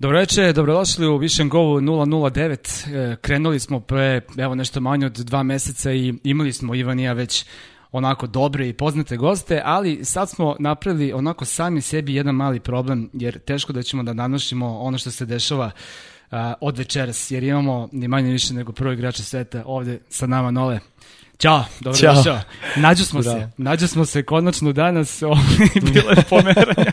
Dobroveče, dobrodošli u Vision Go 009. E, krenuli smo pre, evo, nešto manje od dva meseca i imali smo Ivan i ja već onako dobre i poznate goste, ali sad smo napravili onako sami sebi jedan mali problem, jer teško da ćemo da nanošimo ono što se dešava uh, od večeras, jer imamo ni manje više nego prvo igrača sveta ovde sa nama Nole. Ćao, dobro Ćao. došao. Nađu smo Bravo. se, nađu smo se konačno danas, bilo je pomeranja.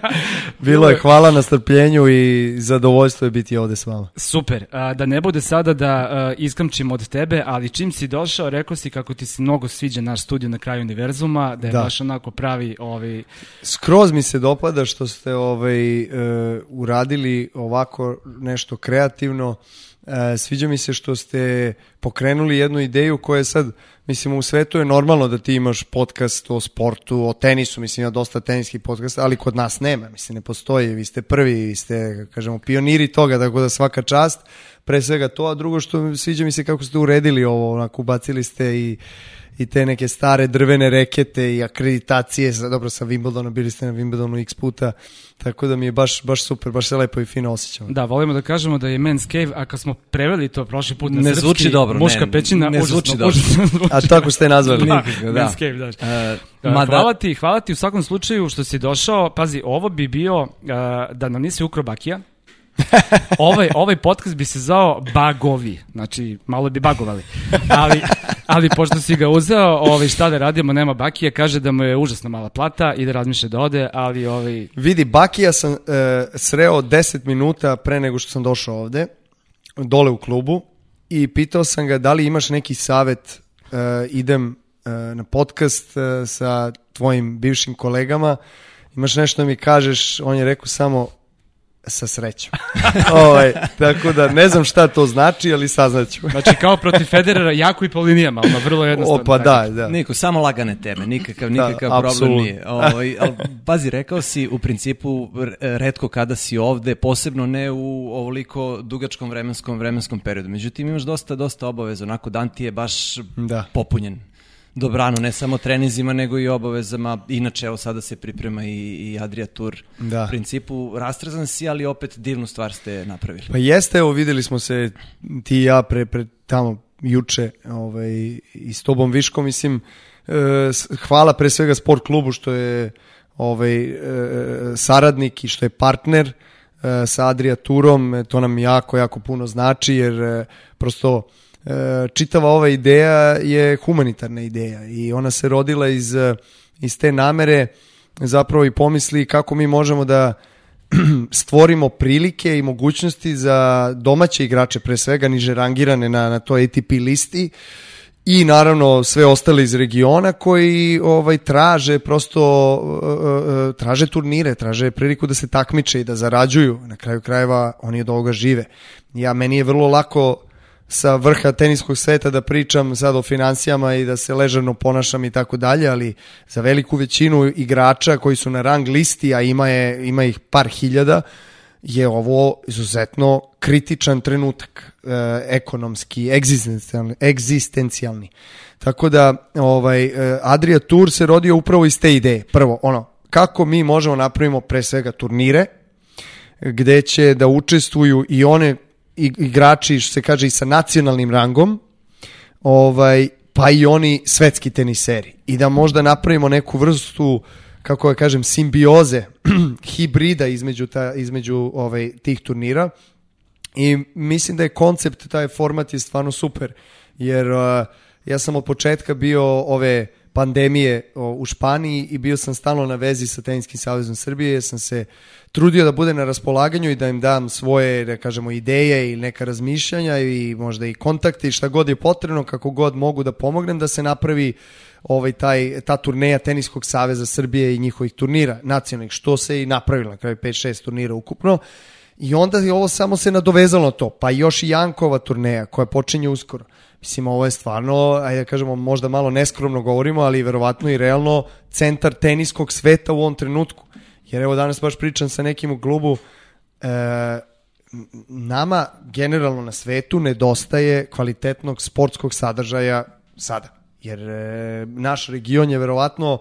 Bilo je hvala na strpljenju i zadovoljstvo je biti ovde s vama. Super, a, da ne bude sada da a, iskamčim od tebe, ali čim si došao, rekao si kako ti se mnogo sviđa naš studio na kraju univerzuma, da je Da. baš onako pravi ovaj, Skroz mi se dopada što ste ovaj, e, uradili ovako nešto kreativno. E, sviđa mi se što ste pokrenuli jednu ideju koja je sad, mislim u svetu je normalno da ti imaš podcast o sportu, o tenisu, mislim ima dosta teniskih podcasta, ali kod nas nema, mislim ne postoji, vi ste prvi, vi ste, kažemo, pioniri toga, tako da svaka čast, pre svega to, a drugo što sviđa mi se kako ste uredili ovo, onako ubacili ste i i te neke stare drvene rekete i akreditacije, sa, dobro sa Wimbledona, bili ste na Wimbledonu x puta, tako da mi je baš, baš super, baš se lepo i fino osjećam. Da, volimo da kažemo da je Men's Cave, a kad smo preveli to prošli put na Ne srpski, zvuči dobro, muška ne, pećina, ne užasno, zvuči dobro. užasno zvuči. A tako ste je nazvali. Da, Nikako, da. Men's Cave, da. Uh, Uh, mada, Hvala ti, hvala ti u svakom slučaju što si došao. Pazi, ovo bi bio, uh, da nam nisi ukro bakija, ovaj, ovaj podcast bi se zvao Bagovi, znači malo bi bagovali. Ali, ali pošto si ga uzeo, ovaj, šta da radimo, nema bakija, kaže da mu je užasno mala plata i da razmišlja da ode, ali ovaj, Vidi, Bakija sam e, sreo 10 minuta pre nego što sam došao ovde, dole u klubu, i pitao sam ga da li imaš neki savet, e, idem e, na podcast e, sa tvojim bivšim kolegama, imaš nešto da mi kažeš, on je rekao samo sa srećom. ovaj, tako da ne znam šta to znači, ali saznaću. znači kao protiv Federera, jako i po linijama, ono, vrlo jednostavno. O, pa da, da. Niko, samo lagane teme, nikakav, nikakav problem apsolutno. nije. Ovaj, al, pazi, rekao si u principu redko kada si ovde, posebno ne u ovoliko dugačkom vremenskom vremenskom periodu. Međutim, imaš dosta, dosta obaveza, onako dan ti je baš Da. popunjen. Dobrano, ne samo trenizima, nego i obavezama. Inače, evo sada se priprema i, i Adria Tour. Da. U principu, rastrezan si, ali opet divnu stvar ste napravili. Pa jeste, evo videli smo se ti i ja pre, pre tamo juče ovaj, i s tobom Viškom, mislim, e, hvala pre svega sport klubu što je ovaj, e, saradnik i što je partner e, sa Adria Turom, e, to nam jako, jako puno znači jer e, prosto čitava ova ideja je humanitarna ideja i ona se rodila iz, e, iz te namere zapravo i pomisli kako mi možemo da stvorimo prilike i mogućnosti za domaće igrače, pre svega niže rangirane na, na toj ATP listi i naravno sve ostale iz regiona koji ovaj traže prosto uh, uh, traže turnire, traže priliku da se takmiče i da zarađuju. Na kraju krajeva oni od ovoga žive. Ja meni je vrlo lako sa vrha teniskog sveta da pričam sad o financijama i da se ležerno ponašam i tako dalje, ali za veliku većinu igrača koji su na rang listi, a ima, je, ima ih par hiljada, je ovo izuzetno kritičan trenutak, e, ekonomski, egzistencijalni, egzistencijalni. Tako da ovaj, e, Adria Tour se rodio upravo iz te ideje. Prvo, ono, kako mi možemo napravimo pre svega turnire, gde će da učestvuju i one igrači, što se kaže, i sa nacionalnim rangom, ovaj, pa i oni svetski teniseri. I da možda napravimo neku vrstu, kako ja kažem, simbioze, hibrida između, ta, između ovaj, tih turnira. I mislim da je koncept, taj format je stvarno super, jer uh, ja sam od početka bio ove pandemije u Španiji i bio sam stalno na vezi sa Teniskim savezom Srbije, jer sam se trudio da bude na raspolaganju i da im dam svoje, da kažemo, ideje ili neka razmišljanja i možda i kontakte i šta god je potrebno, kako god mogu da pomognem da se napravi ovaj taj ta turneja teniskog saveza Srbije i njihovih turnira nacionalnih što se i napravilo na kraju 5 6 turnira ukupno i onda je ovo samo se nadovezalo na to. Pa još i Jankova turneja koja počinje uskoro. Mislim ovo je stvarno ajde da kažemo možda malo neskromno govorimo ali verovatno i realno centar teniskog sveta u ovom trenutku. Jer evo danas baš pričam sa nekim u klubu e, nama generalno na svetu nedostaje kvalitetnog sportskog sadržaja sada. jer e, naš region je verovatno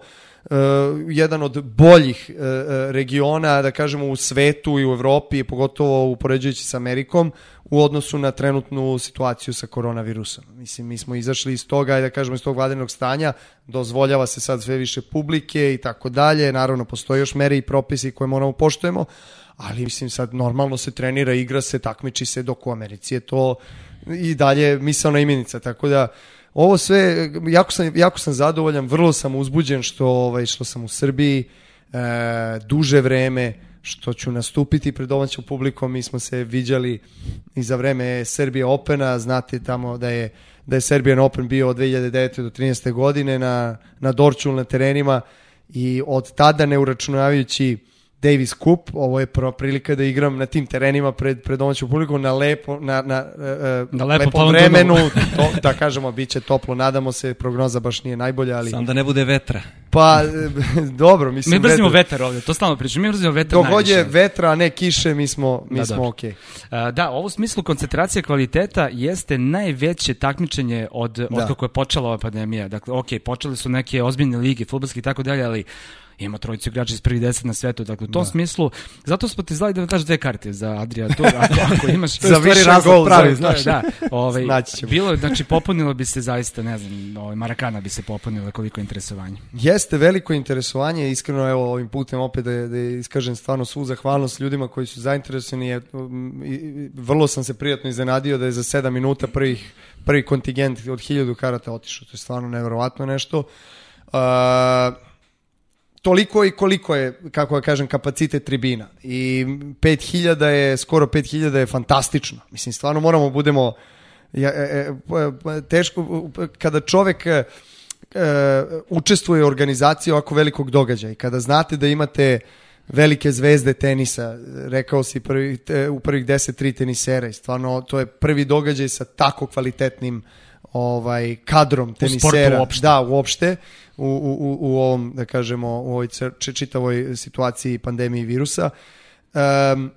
jedan od boljih e, e, regiona, da kažemo, u svetu i u Evropi, pogotovo upoređujući sa Amerikom, u odnosu na trenutnu situaciju sa koronavirusom. Mislim, mi smo izašli iz toga, da kažemo, iz tog vladenog stanja, dozvoljava se sad sve više publike i tako dalje, naravno, postoje još mere i propisi koje moramo poštojemo, ali mislim sad normalno se trenira, igra se, takmiči se, dok u Americi je to i dalje misalna imenica, tako da ovo sve, jako sam, jako sam zadovoljan, vrlo sam uzbuđen što, ovaj, što sam u Srbiji e, duže vreme, što ću nastupiti pred domaćom publikom, mi smo se viđali i za vreme Serbije Opena, znate tamo da je da je Serbian Open bio od 2009. do 13. godine na, na Dorčul na terenima i od tada ne uračunavajući Davis Cup, ovo je prva prilika da igram na tim terenima pred, pred domaću publiku na lepo, na, na, uh, Na lepo lepom vremenu, to, da kažemo, bit će toplo, nadamo se, prognoza baš nije najbolja, ali... Sam da ne bude vetra. Pa, e, dobro, mislim... Mi mrzimo vetar- vetar ovde, to stalno pričam, mi mrzimo vetar Dok najviše. je vetra, a ne kiše, mi smo, mi Da, smo dobro. okej. A, Da, ovo u smislu koncentracije kvaliteta jeste najveće takmičenje od, od Da. kako je počela ova pandemija. Dakle, ok, počele su neke ozbiljne lige, futbolske i tako dalje, ali ima trojicu igrača iz prvih deset na svetu. Dakle, u tom smislu, zato smo ti zvali da daš dve karte za Adria Tour, ako, ako imaš... To stvari više razlog pravi, za- znaš. Da, ovaj, bilo, znači, popunilo bi se zaista, ne znam, ovaj, Marakana bi se popunila koliko je interesovanje. Jeste veliko interesovanje, iskreno evo ovim putem opet da, da iskažem stvarno svu zahvalnost ljudima koji su zainteresovani. Je, um, vrlo sam se prijatno iznenadio da je za 7 minuta prvih, prvi kontingent od 1000 karata otišao. To je stvarno neverovatno nešto. Uh, toliko i koliko je, kako ja kažem, kapacitet tribina. I 5000 je, skoro 5000 je fantastično. Mislim, stvarno moramo budemo ja, e, e, teško, kada čovek e, e, učestvuje u organizaciji ovako velikog događaja i kada znate da imate velike zvezde tenisa, rekao si prvi, te, u prvih 10 tri tenisera i stvarno to je prvi događaj sa tako kvalitetnim ovaj kadrom tenisera. uopšte. Da, uopšte u, u, u, u ovom, da kažemo, u ovoj čitavoj situaciji pandemiji virusa. Um,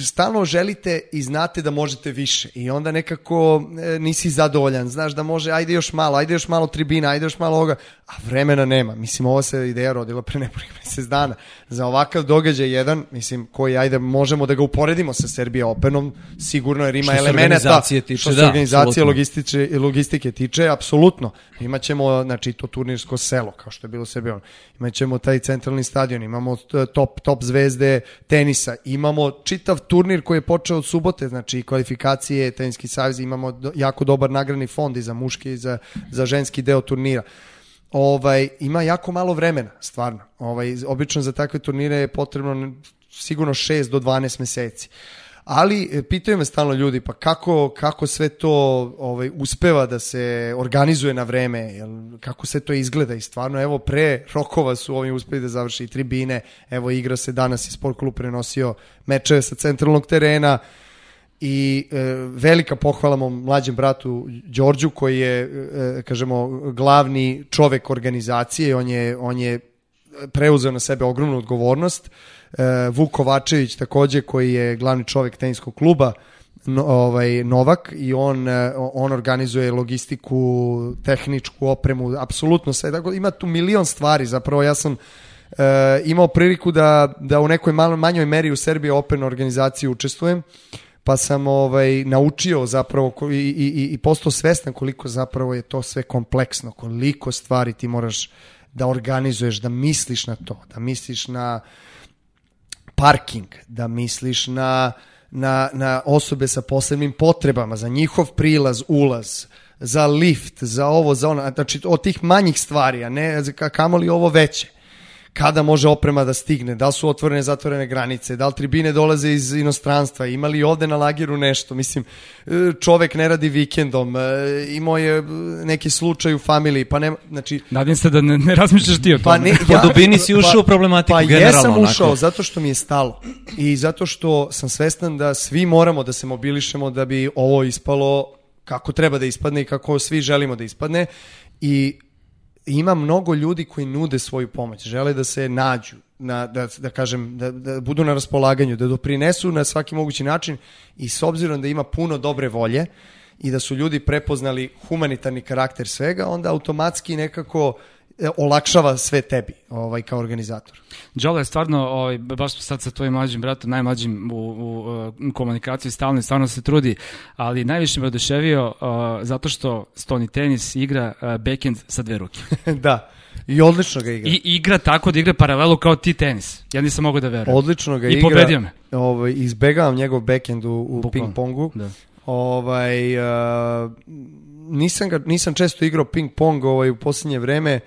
stalno želite i znate da možete više i onda nekako e, nisi zadovoljan, znaš da može, ajde još malo, ajde još malo tribina, ajde još malo ovoga, a vremena nema. Mislim, ovo se ideja rodila pre nepunih mesec dana. Za ovakav događaj jedan, mislim, koji, ajde, možemo da ga uporedimo sa Serbia Openom, sigurno jer ima Što elemenata, tiče, što se da, organizacije logističe, logistike tiče, apsolutno. Imaćemo, znači, to turnirsko selo, kao što je bilo Serbia. Imaćemo taj centralni stadion, imamo top, top zvezde tenisa, imamo čitav turnir koji je počeo od subote, znači kvalifikacije, teniski savez, imamo jako dobar nagradni fond i za muški i za, za ženski deo turnira. Ovaj, ima jako malo vremena, stvarno. Ovaj, obično za takve turnire je potrebno sigurno 6 do 12 meseci. Ali e, pitaju me stalno ljudi, pa kako, kako sve to ovaj, uspeva da se organizuje na vreme, jel, kako sve to izgleda? I stvarno, evo pre rokova su ovi uspeli da završi tribine, evo igra se danas i sport klub prenosio mečeve sa centralnog terena, i e, velika pohvala mom mlađem bratu Đorđu koji je e, kažemo glavni čovek organizacije. On je on je preuzeo na sebe ogromnu odgovornost. e, Vuk Kovačević takođe koji je glavni čovek teniskog kluba no, ovaj Novak i on e, on organizuje logistiku, tehničku opremu, apsolutno sve. Tako da ima tu milion stvari. Zapravo ja sam e, imao priliku da da u nekoj malo manjoj meri u Serbiji Open organizaciji učestvujem pa sam ovaj naučio zapravo i, i, i- postao svestan koliko zapravo je to sve kompleksno, koliko stvari ti moraš da organizuješ, da misliš na to, da misliš na parking, da misliš na, na, na osobe sa posebnim potrebama, za njihov prilaz, ulaz, za lift, za ovo, za ono, znači od tih manjih stvari, a ne kamoli ovo veće. Kada može oprema da stigne, da li su otvorene, zatvorene granice, da li tribine dolaze iz inostranstva, ima li ovde na lageru nešto, mislim, e, čovek ne radi vikendom, e, imao je neki slučaj u familiji, pa nema, znači, Nadim se da ne, ne razmišljaš ti o tome. pa ne, Po dubini si ušao u problematiku pa generalno, jesam onako. ušao zato što mi je stalo i zato što sam svestan da svi moramo da se mobilišemo da bi ovo ispalo kako treba da ispadne i kako svi želimo da ispadne i ima mnogo ljudi koji nude svoju pomoć, žele da se nađu, na, da, da kažem, da, da budu na raspolaganju, da doprinesu na svaki mogući način i s obzirom da ima puno dobre volje i da su ljudi prepoznali humanitarni karakter svega, onda automatski nekako olakšava sve tebi ovaj, kao organizator. Đole je stvarno, ovaj, baš sad sa tvojim mlađim bratom, najmlađim u, u, u komunikaciji stalno i stvarno se trudi, ali najviše me oduševio uh, zato što Stoni tenis igra uh, backhand sa dve ruke. da, i odlično ga igra. I igra tako da igra paralelu kao ti tenis. Ja nisam mogao da verujem. Odlično ga I igra. pobedio me. Ovaj, izbegavam njegov backhand u, u ping-pongu. Da. Ovaj, uh, nisam, ga, nisam često igrao ping-pong ovaj, u posljednje vreme,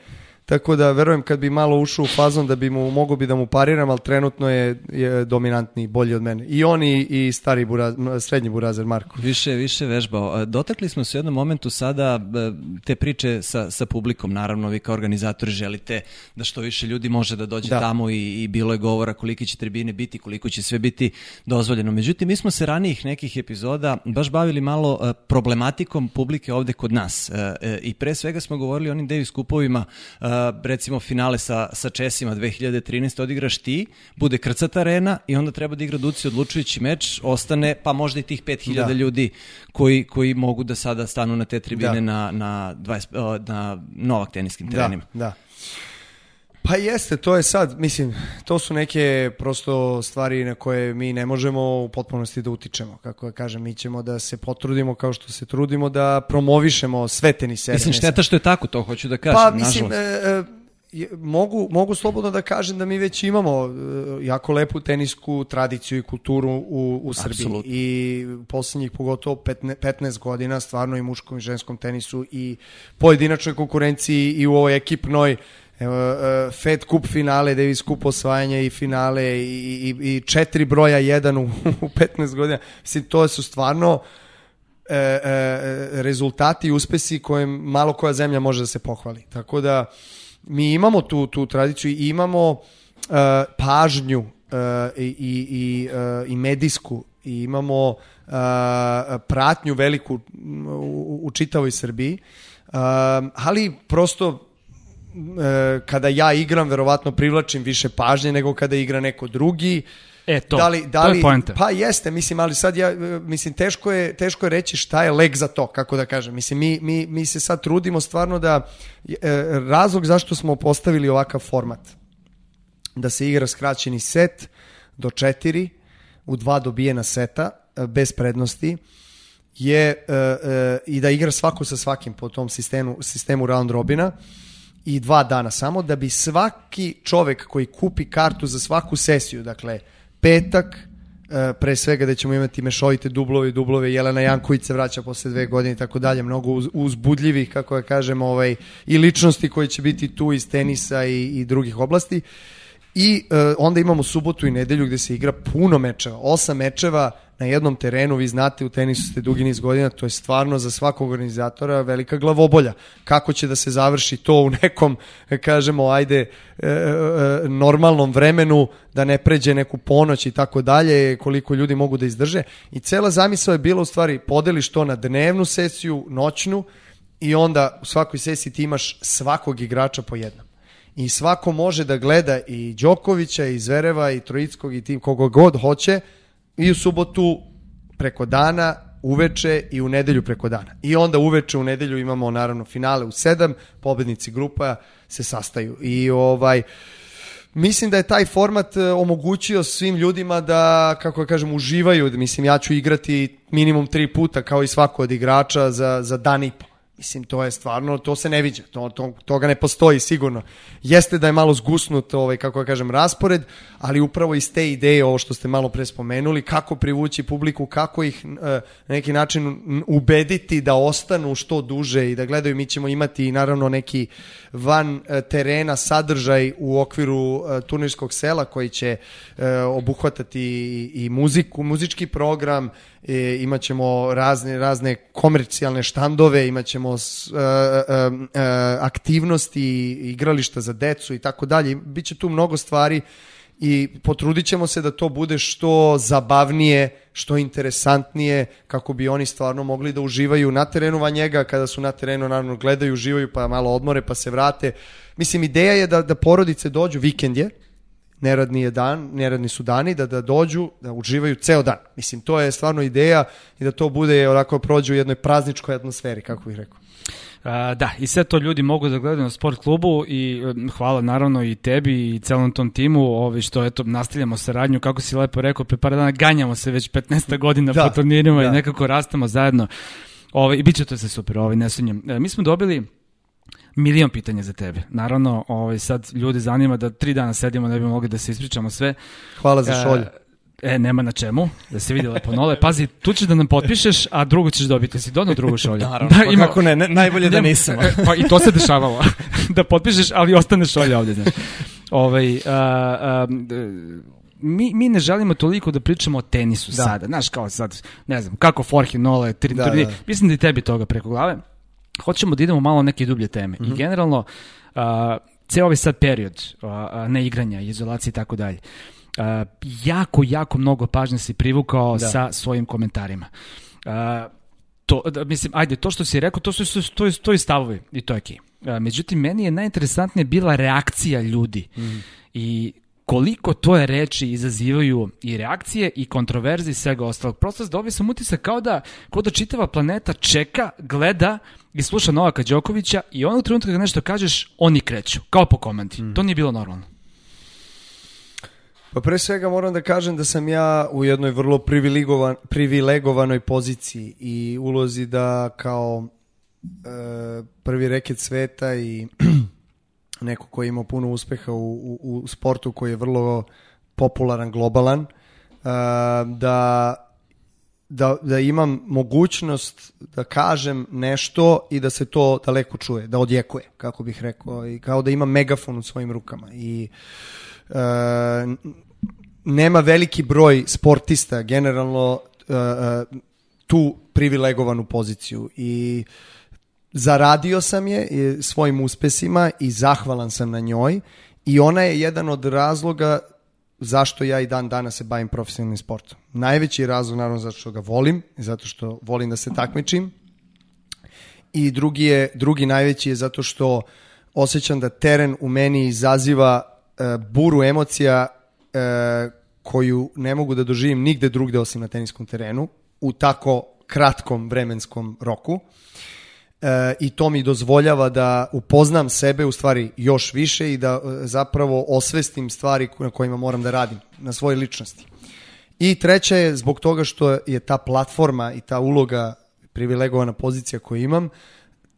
tako da verujem kad bi malo ušao u fazon da bi mu mogo bi da mu pariram, ali trenutno je, je dominantni, bolji od mene. I on i, stari buraz, srednji burazer Marko. Više, više vežbao. Dotakli smo se u jednom momentu sada e, te priče sa, sa publikom. Naravno, vi kao organizatori želite da što više ljudi može da dođe Da. tamo i, i bilo je govora koliki će tribine biti, koliko će sve biti dozvoljeno. Međutim, mi smo se ranijih nekih epizoda baš bavili malo e, problematikom publike ovde kod nas. E, I pre svega smo govorili o onim Davis kupovima, recimo finale sa, sa Česima 2013. odigraš ti, bude krcata arena i onda treba da igra Duci odlučujući meč, ostane pa možda i tih 5000 Da. ljudi koji, koji mogu da sada stanu na te tribine Da. na, na, 20, o, na novak teniskim Da, terenima. da. Pa jeste, to je sad, mislim, to su neke prosto stvari na koje mi ne možemo u potpunosti da utičemo. Kako ja kažem, mi ćemo da se potrudimo kao što se trudimo da promovišemo sve tenisere. Mislim, šteta što je tako, to hoću da kažem, Pa mislim, nažalost. e, e, mogu, mogu slobodno da kažem da mi već imamo e, jako lepu tenisku tradiciju i kulturu u, u Srbiji. Apsolutno. I poslednjih pogotovo 15, 15 godina stvarno i muškom i ženskom tenisu i pojedinačnoj konkurenciji i u ovoj ekipnoj Evo, e, Fed Cup finale, Davis Cup osvajanje i finale i, i, i četiri broja jedan u, u 15 godina. Mislim, to su stvarno e, e, rezultati i uspesi koje malo koja zemlja može da se pohvali. Tako da mi imamo tu, tu tradiciju i imamo e, pažnju e, i, i, e, i medijsku i imamo e, pratnju veliku m, u, u čitavoj Srbiji. E, ali prosto kada ja igram verovatno privlačim više pažnje nego kada igra neko drugi. E, to. Da li, da To je li, poenta. Pa jeste, mislim, ali sad ja, e, mislim, teško je, teško je reći šta je leg za to, kako da kažem. Mislim, mi, mi, mi se sad trudimo stvarno da, e, razlog zašto smo postavili ovakav format, da se igra skraćeni set do četiri, u dva dobijena seta, e, bez prednosti, je e, e, i da igra svako sa svakim po tom sistemu, sistemu round robina i dva dana samo da bi svaki čovek koji kupi kartu za svaku sesiju, dakle petak, e, pre svega da ćemo imati mešovite dublove i dublove, Jelena Janković se vraća posle dve godine i tako dalje, mnogo uz, uzbudljivih, kako ja kažem, ovaj, i ličnosti koje će biti tu iz tenisa i, i drugih oblasti. I e, onda imamo subotu i nedelju gde se igra puno mečeva, osam mečeva na jednom terenu, vi znate u tenisu ste dugi niz godina, to je stvarno za svakog organizatora velika glavobolja. Kako će da se završi to u nekom, e, kažemo, ajde, e, e, normalnom vremenu, da ne pređe neku ponoć i tako dalje, koliko ljudi mogu da izdrže. I cela zamisao je bila u stvari, podeliš to na dnevnu sesiju, noćnu, i onda u svakoj sesiji ti imaš svakog igrača po jednom i svako može da gleda i Đokovića i Zvereva i Trojickog i tim kogo god hoće i u subotu preko dana uveče i u nedelju preko dana. I onda uveče u nedelju imamo naravno finale u sedam, pobednici grupa se sastaju. I ovaj Mislim da je taj format e, omogućio svim ljudima da, kako ja kažem, uživaju. Mislim, ja ću igrati minimum tri puta kao i svako od igrača za, za dan i po. Mislim, to je stvarno, to se ne viđa, to, to, toga ne postoji sigurno. Jeste da je malo zgusnut, ovaj, kako ja kažem, raspored, ali upravo iz te ideje, ovo što ste malo pre spomenuli, kako privući publiku, kako ih e, na neki način ubediti da ostanu što duže i da gledaju, mi ćemo imati naravno neki van e, terena sadržaj u okviru e, turnirskog sela koji će e, obuhvatati i, muziku, muzički program, e, imat ćemo razne, razne komercijalne štandove, imat ćemo aktivnosti, igrališta za decu i tako dalje. Biće tu mnogo stvari i potrudit ćemo se da to bude što zabavnije, što interesantnije, kako bi oni stvarno mogli da uživaju na terenu van njega, kada su na terenu naravno gledaju, uživaju, pa malo odmore, pa se vrate. Mislim, ideja je da, da porodice dođu, vikend je, neradni je dan, neradni su dani, da, da dođu, da uživaju ceo dan. Mislim, to je stvarno ideja i da to bude onako prođe u jednoj prazničkoj atmosferi, kako bih rekao. Da, i sve to ljudi mogu da gledaju na sport klubu i hvala naravno i tebi i celom tom timu ovi što eto nastavljamo saradnju kako si lepo rekao pre par dana ganjamo se već 15 godina Da, po turnirima da. i nekako rastamo zajedno. Ovaj i biće to sve super, ovaj ne sumnjam. E, mi smo dobili milion pitanja za tebe. Naravno, ovaj sad ljudi zanima da tri dana sedimo ne bi mogli da se ispričamo sve. Hvala za šolju. E, nema na čemu, da se vidi lepo nole. Pazi, tu ćeš da nam potpišeš, a drugo ćeš dobiti. Si donao drugu šolju? Naravno, pa kako ne, ne, najbolje da nisam. e, Pa i to se dešavalo. da potpišeš, ali ostane šolja ovdje, znaš. Ovaj, a, a, mi, mi ne želimo toliko da pričamo o tenisu Da. sada. Znaš, kao sad, ne znam, kako Forhe, Nole, tri, Da, tri- da. mislim da i tebi toga preko glave. Hoćemo da idemo malo neke dublje teme. Mhm. I generalno, a, ceo ovaj sad period a, a, neigranja, izolacije i tako dalje, a, jako, jako mnogo pažnje si privukao Da. sa svojim komentarima. A, to, da, mislim, ajde, to što si rekao, to su, su to, je- to je stavovi i to je okej. A, Međutim, meni je najinteresantnije bila reakcija ljudi i koliko to je reči izazivaju i reakcije i kontroverze i svega ostalog. Prosto dobio sam utisak kao da, kao da čitava planeta čeka, gleda i sluša Novaka Đokovića i onog trenutka kada nešto kažeš, oni kreću, kao po komandi. To nije bilo normalno. Pa pre svega moram da kažem da sam ja u jednoj vrlo privilegovan, privilegovanoj poziciji i ulozi da kao e, prvi reket sveta i neko ko je imao puno uspeha u, u, u sportu koji je vrlo popularan, globalan, e, da, da, da imam mogućnost da kažem nešto i da se to daleko čuje, da odjekuje, kako bih rekao, i kao da imam megafon u svojim rukama. I e, nema veliki broj sportista generalno e, e, tu privilegovanu poziciju. I zaradio sam je e, svojim uspesima i zahvalan sam na njoj. I ona je jedan od razloga zašto ja i dan danas se bavim profesionalnim sportom. Najveći razlog naravno zato što ga volim, zato što volim da se takmičim. I drugi, je, drugi najveći je zato što osjećam da teren u meni izaziva e, buru emocija e, koju ne mogu da doživim nigde drugde osim na teniskom terenu u tako kratkom vremenskom roku e, i to mi dozvoljava da upoznam sebe u stvari još više i da e, zapravo osvestim stvari na kojima moram da radim na svojoj ličnosti. I treća je zbog toga što je ta platforma i ta uloga privilegovana pozicija koju imam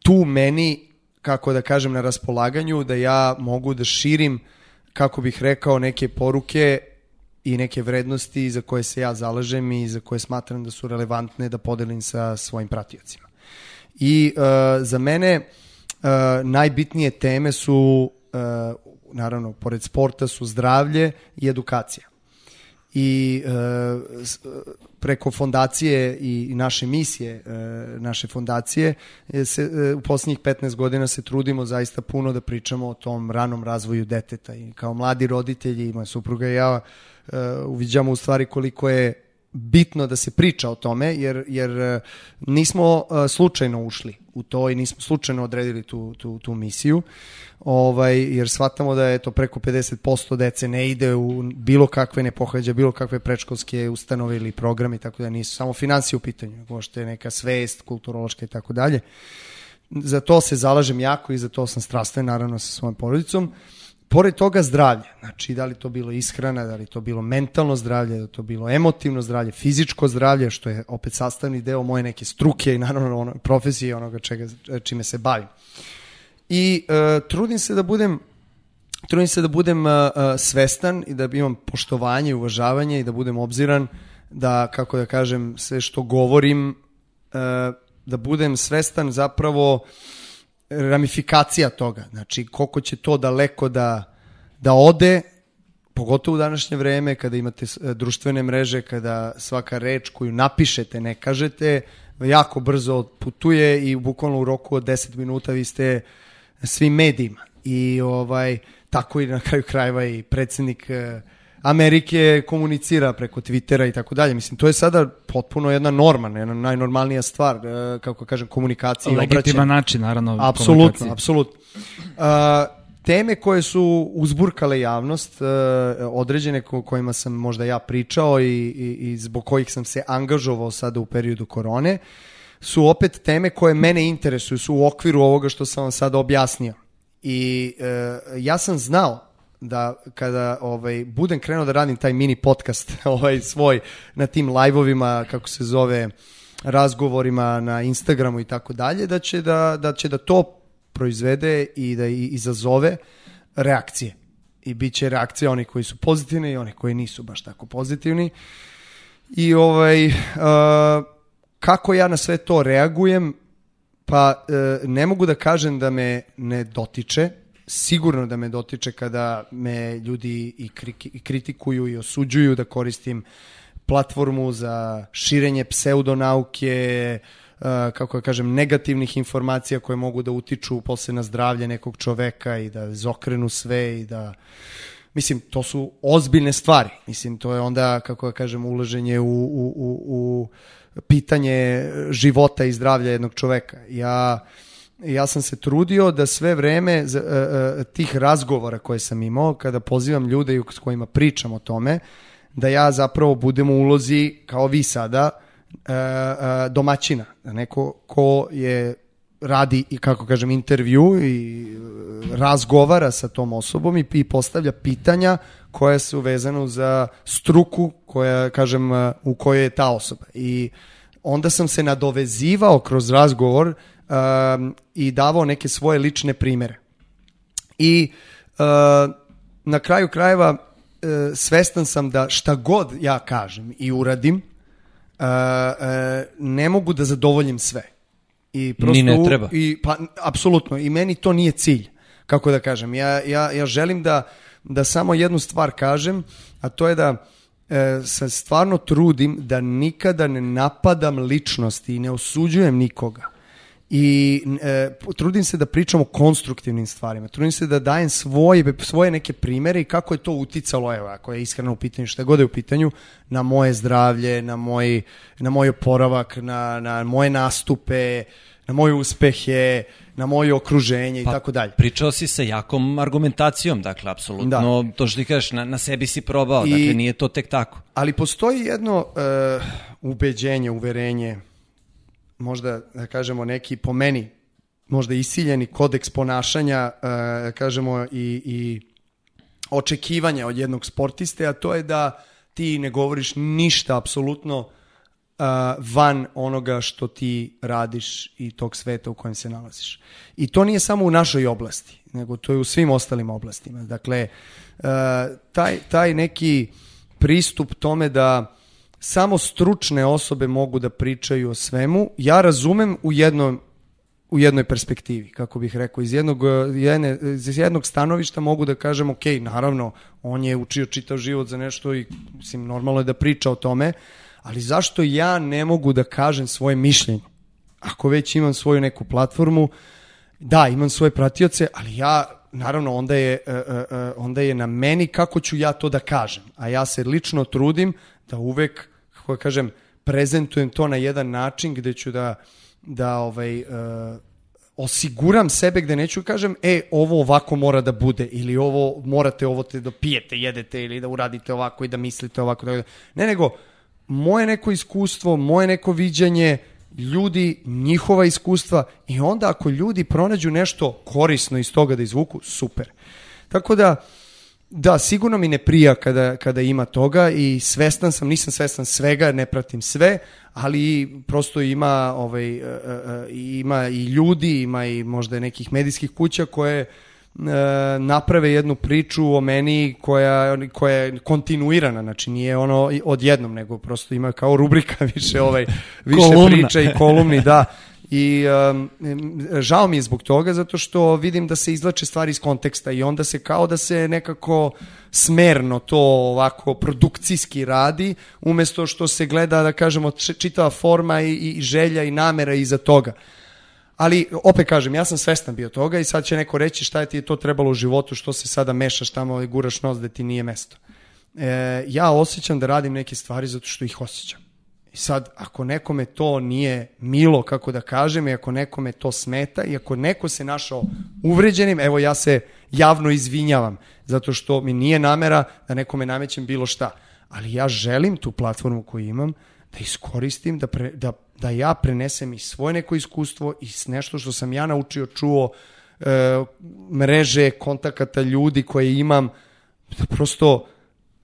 tu meni kako da kažem na raspolaganju da ja mogu da širim kako bih rekao neke poruke i neke vrednosti za koje se ja zalažem i za koje smatram da su relevantne da podelim sa svojim pratiocima. I uh, za mene uh, najbitnije teme su uh, naravno pored sporta su zdravlje i edukacija i e, s- preko fondacije i naše misije e, naše fondacije e, se, e, u poslednjih 15 godina se trudimo zaista puno da pričamo o tom ranom razvoju deteta. I kao mladi roditelji moja supruga i ja e, uviđamo u stvari koliko je bitno da se priča o tome jer, jer e, nismo e, slučajno ušli u to i nismo slučajno odredili tu, tu, tu misiju ovaj, jer shvatamo da je to preko 50% dece ne ide u bilo kakve, ne pohađa bilo kakve predškolske ustanove ili programe, tako da nisu samo financije u pitanju, nego što je neka svest, kulturološka i tako dalje. Za to se zalažem jako i za to sam strastven naravno sa svojom porodicom. Pored toga zdravlje, znači da li to bilo ishrana, da li to bilo mentalno zdravlje, da li to bilo emotivno zdravlje, fizičko zdravlje, što je opet sastavni deo moje neke struke i naravno ono, profesije onoga čega, čime se bavim. I e, trudim se da budem trudim se da budem uh, uh, svestan i da imam poštovanje i uvažavanje i da budem obziran da, kako da kažem, sve što govorim, uh, da budem svestan zapravo ramifikacija toga. Znači, koliko će to daleko da, da ode, pogotovo u današnje vreme, kada imate e, društvene mreže, kada svaka reč koju napišete, ne kažete, jako brzo putuje i bukvalno u roku od 10 minuta vi ste svim medijima. I ovaj, tako i na kraju krajeva i predsednik e, Amerike komunicira preko Twittera i tako dalje. Mislim, to je sada potpuno jedna norma, jedna najnormalnija stvar, e, kako kažem, komunikacija i obraćanja. Legitiman način, naravno. Apsolutno, komunikacije. apsolutno. Uh, teme koje su uzburkale javnost, e, određene ko, kojima sam možda ja pričao i, i, i zbog kojih sam se angažovao sada u periodu korone, su opet teme koje mene interesuju, su u okviru ovoga što sam vam sada objasnio. I e, ja sam znao da kada ovaj budem krenuo da radim taj mini podcast ovaj svoj na tim live-ovima kako se zove razgovorima na Instagramu i tako dalje da će da da će da to proizvede i da izazove reakcije. I bit će reakcije oni koji su pozitivni i oni koji nisu baš tako pozitivni. I ovaj, uh, kako ja na sve to reagujem, pa uh, ne mogu da kažem da me ne dotiče, sigurno da me dotiče kada me ljudi i, i kritikuju i osuđuju da koristim platformu za širenje pseudonauke, kako da kažem, negativnih informacija koje mogu da utiču posle na zdravlje nekog čoveka i da zokrenu sve i da... Mislim, to su ozbiljne stvari. Mislim, to je onda, kako da kažem, ulaženje u, u, u, u pitanje života i zdravlja jednog čoveka. Ja, ja sam se trudio da sve vreme uh, uh, tih razgovora koje sam imao, kada pozivam ljude s kojima pričam o tome, da ja zapravo budem u ulozi, kao vi sada, E, e, domaćina, neko ko je radi i kako kažem intervju i e, razgovara sa tom osobom i, i postavlja pitanja koja su vezana za struku koja kažem u kojoj je ta osoba. I onda sam se nadovezivao kroz razgovor um, i davao neke svoje lične primere i uh, na kraju krajeva uh, svestan sam da šta god ja kažem i uradim uh, ne mogu da zadovoljim sve. I prosto, Ni ne treba. I, pa, apsolutno, i meni to nije cilj, kako da kažem. Ja, ja, ja želim da, da samo jednu stvar kažem, a to je da e, se stvarno trudim da nikada ne napadam ličnosti i ne osuđujem nikoga i e, trudim se da pričam o konstruktivnim stvarima, trudim se da dajem svoje, svoje neke primere i kako je to uticalo, evo, ako je iskreno u pitanju, šta god je u pitanju, na moje zdravlje, na moj, na moj oporavak, na, na moje nastupe, na moje uspehe, na moje okruženje pa, i tako dalje. Pričao si sa jakom argumentacijom, dakle, apsolutno, da. to što ti kažeš, na, na sebi si probao, I, dakle, nije to tek tako. Ali postoji jedno uh, ubeđenje, uverenje, možda da kažemo neki po meni možda isiljeni kodeks ponašanja uh, kažemo i, i očekivanja od jednog sportiste, a to je da ti ne govoriš ništa apsolutno uh, van onoga što ti radiš i tog sveta u kojem se nalaziš. I to nije samo u našoj oblasti, nego to je u svim ostalim oblastima. Dakle, uh, taj, taj neki pristup tome da samo stručne osobe mogu da pričaju o svemu. Ja razumem u jednom u jednoj perspektivi, kako bih rekao, iz jednog, jedne, iz jednog stanovišta mogu da kažem, ok, naravno, on je učio čitav život za nešto i mislim, normalno je da priča o tome, ali zašto ja ne mogu da kažem svoje mišljenje? Ako već imam svoju neku platformu, da, imam svoje pratioce, ali ja, naravno, onda je, uh, uh, onda je na meni kako ću ja to da kažem. A ja se lično trudim da uvek, kako da kažem, prezentujem to na jedan način gde ću da, da ovaj, uh, osiguram sebe gde neću kažem, e, ovo ovako mora da bude, ili ovo morate ovo te da pijete, jedete, ili da uradite ovako i da mislite ovako. Da... Ne, nego, moje neko iskustvo, moje neko viđanje, ljudi, njihova iskustva i onda ako ljudi pronađu nešto korisno iz toga da izvuku, super. Tako da, uh, Da, sigurno mi ne prija kada, kada ima toga i svestan sam, nisam svestan svega, ne pratim sve, ali prosto ima, ovaj, e, e, e, ima i ljudi, ima i možda nekih medijskih kuća koje naprave jednu priču o meni koja, koja je kontinuirana, znači nije ono odjednom, nego prosto ima kao rubrika više ovaj više Kolumna. priča i kolumni, da. I um, žao mi je zbog toga zato što vidim da se izlače stvari iz konteksta i onda se kao da se nekako smerno to ovako produkcijski radi umesto što se gleda da kažemo čitava forma i, i želja i namera iza toga. Ali opet kažem, ja sam svestan bio toga i sad će neko reći šta je ti to trebalo u životu, što se sada mešaš tamo i guraš nos da ti nije mesto. E, ja osjećam da radim neke stvari zato što ih osjećam. I sad, ako nekome to nije milo, kako da kažem, i ako nekome to smeta, i ako neko se našao uvređenim, evo ja se javno izvinjavam, zato što mi nije namera da nekome namećem bilo šta. Ali ja želim tu platformu koju imam da iskoristim, da, pre, da, da ja prenesem i svoje neko iskustvo i nešto što sam ja naučio, čuo, e, mreže, kontakata ljudi koje imam, da prosto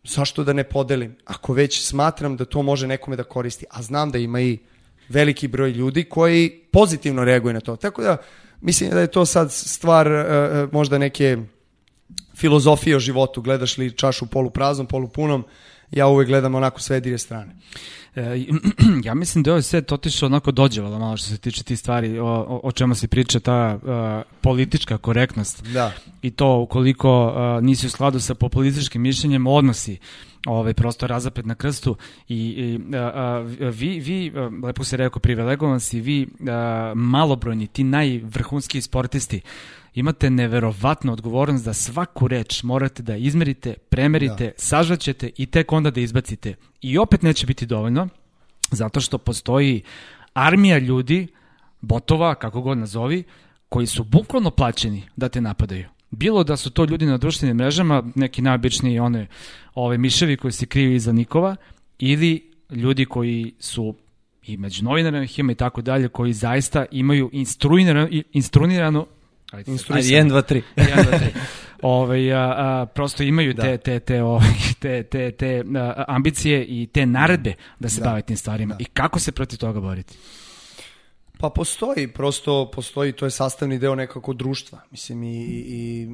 zašto da ne podelim? Ako već smatram da to može nekome da koristi, a znam da ima i veliki broj ljudi koji pozitivno reaguju na to. Tako da mislim da je to sad stvar uh, možda neke filozofije o životu. Gledaš li čašu polupraznom, polupunom, ja uvek gledam onako sve dire strane. E, ja mislim da je ovaj set otišao onako dođevalo malo što se tiče ti stvari o, o, o čemu se priča ta uh, politička korektnost da. i to ukoliko uh, nisi u skladu sa populističkim mišljenjem odnosi ovaj prosto razapet na krstu i, i a, vi vi lepo se rekao privilegovan si vi a, malobrojni ti najvrhunski sportisti imate neverovatnu odgovornost da svaku reč morate da izmerite, premerite, da. sažvaćete i tek onda da izbacite. I opet neće biti dovoljno, zato što postoji armija ljudi, botova, kako god nazovi, koji su bukvalno plaćeni da te napadaju. Bilo da su to ljudi na društvenim mrežama, neki najobičniji one ove miševi koji se kriju iza nikova, ili ljudi koji su i među novinarima ima i tako dalje, koji zaista imaju instruirano, instruirano Ajde, Ajde 1, 2, 3. 1, 2, 3. Ove, a, a, prosto imaju da. te, te, te, ove, te, te, te a, ambicije i te naredbe da se da. bave tim stvarima. Da. I kako se protiv toga boriti? Pa postoji, prosto postoji, to je sastavni deo nekako društva. Mislim, i, i,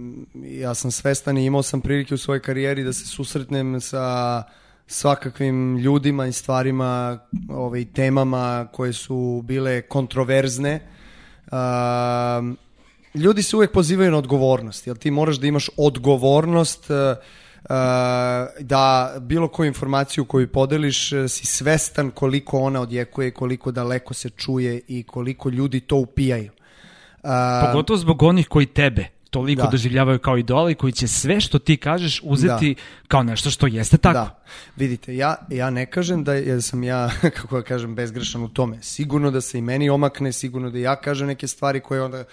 ja sam svestan i imao sam prilike u svojoj karijeri da se susretnem sa svakakvim ljudima i stvarima, ovaj, temama koje su bile kontroverzne. Uh, ljudi se uvek pozivaju na odgovornost, jel ti moraš da imaš odgovornost uh, da bilo koju informaciju koju podeliš uh, si svestan koliko ona odjekuje, koliko daleko se čuje i koliko ljudi to upijaju. Uh, Pogotovo zbog onih koji tebe toliko da. doživljavaju kao idola i koji će sve što ti kažeš uzeti da. kao nešto što jeste tako. Da. Vidite, ja, ja ne kažem da je, sam ja, kako da kažem, bezgrešan u tome. Sigurno da se i meni omakne, sigurno da ja kažem neke stvari koje onda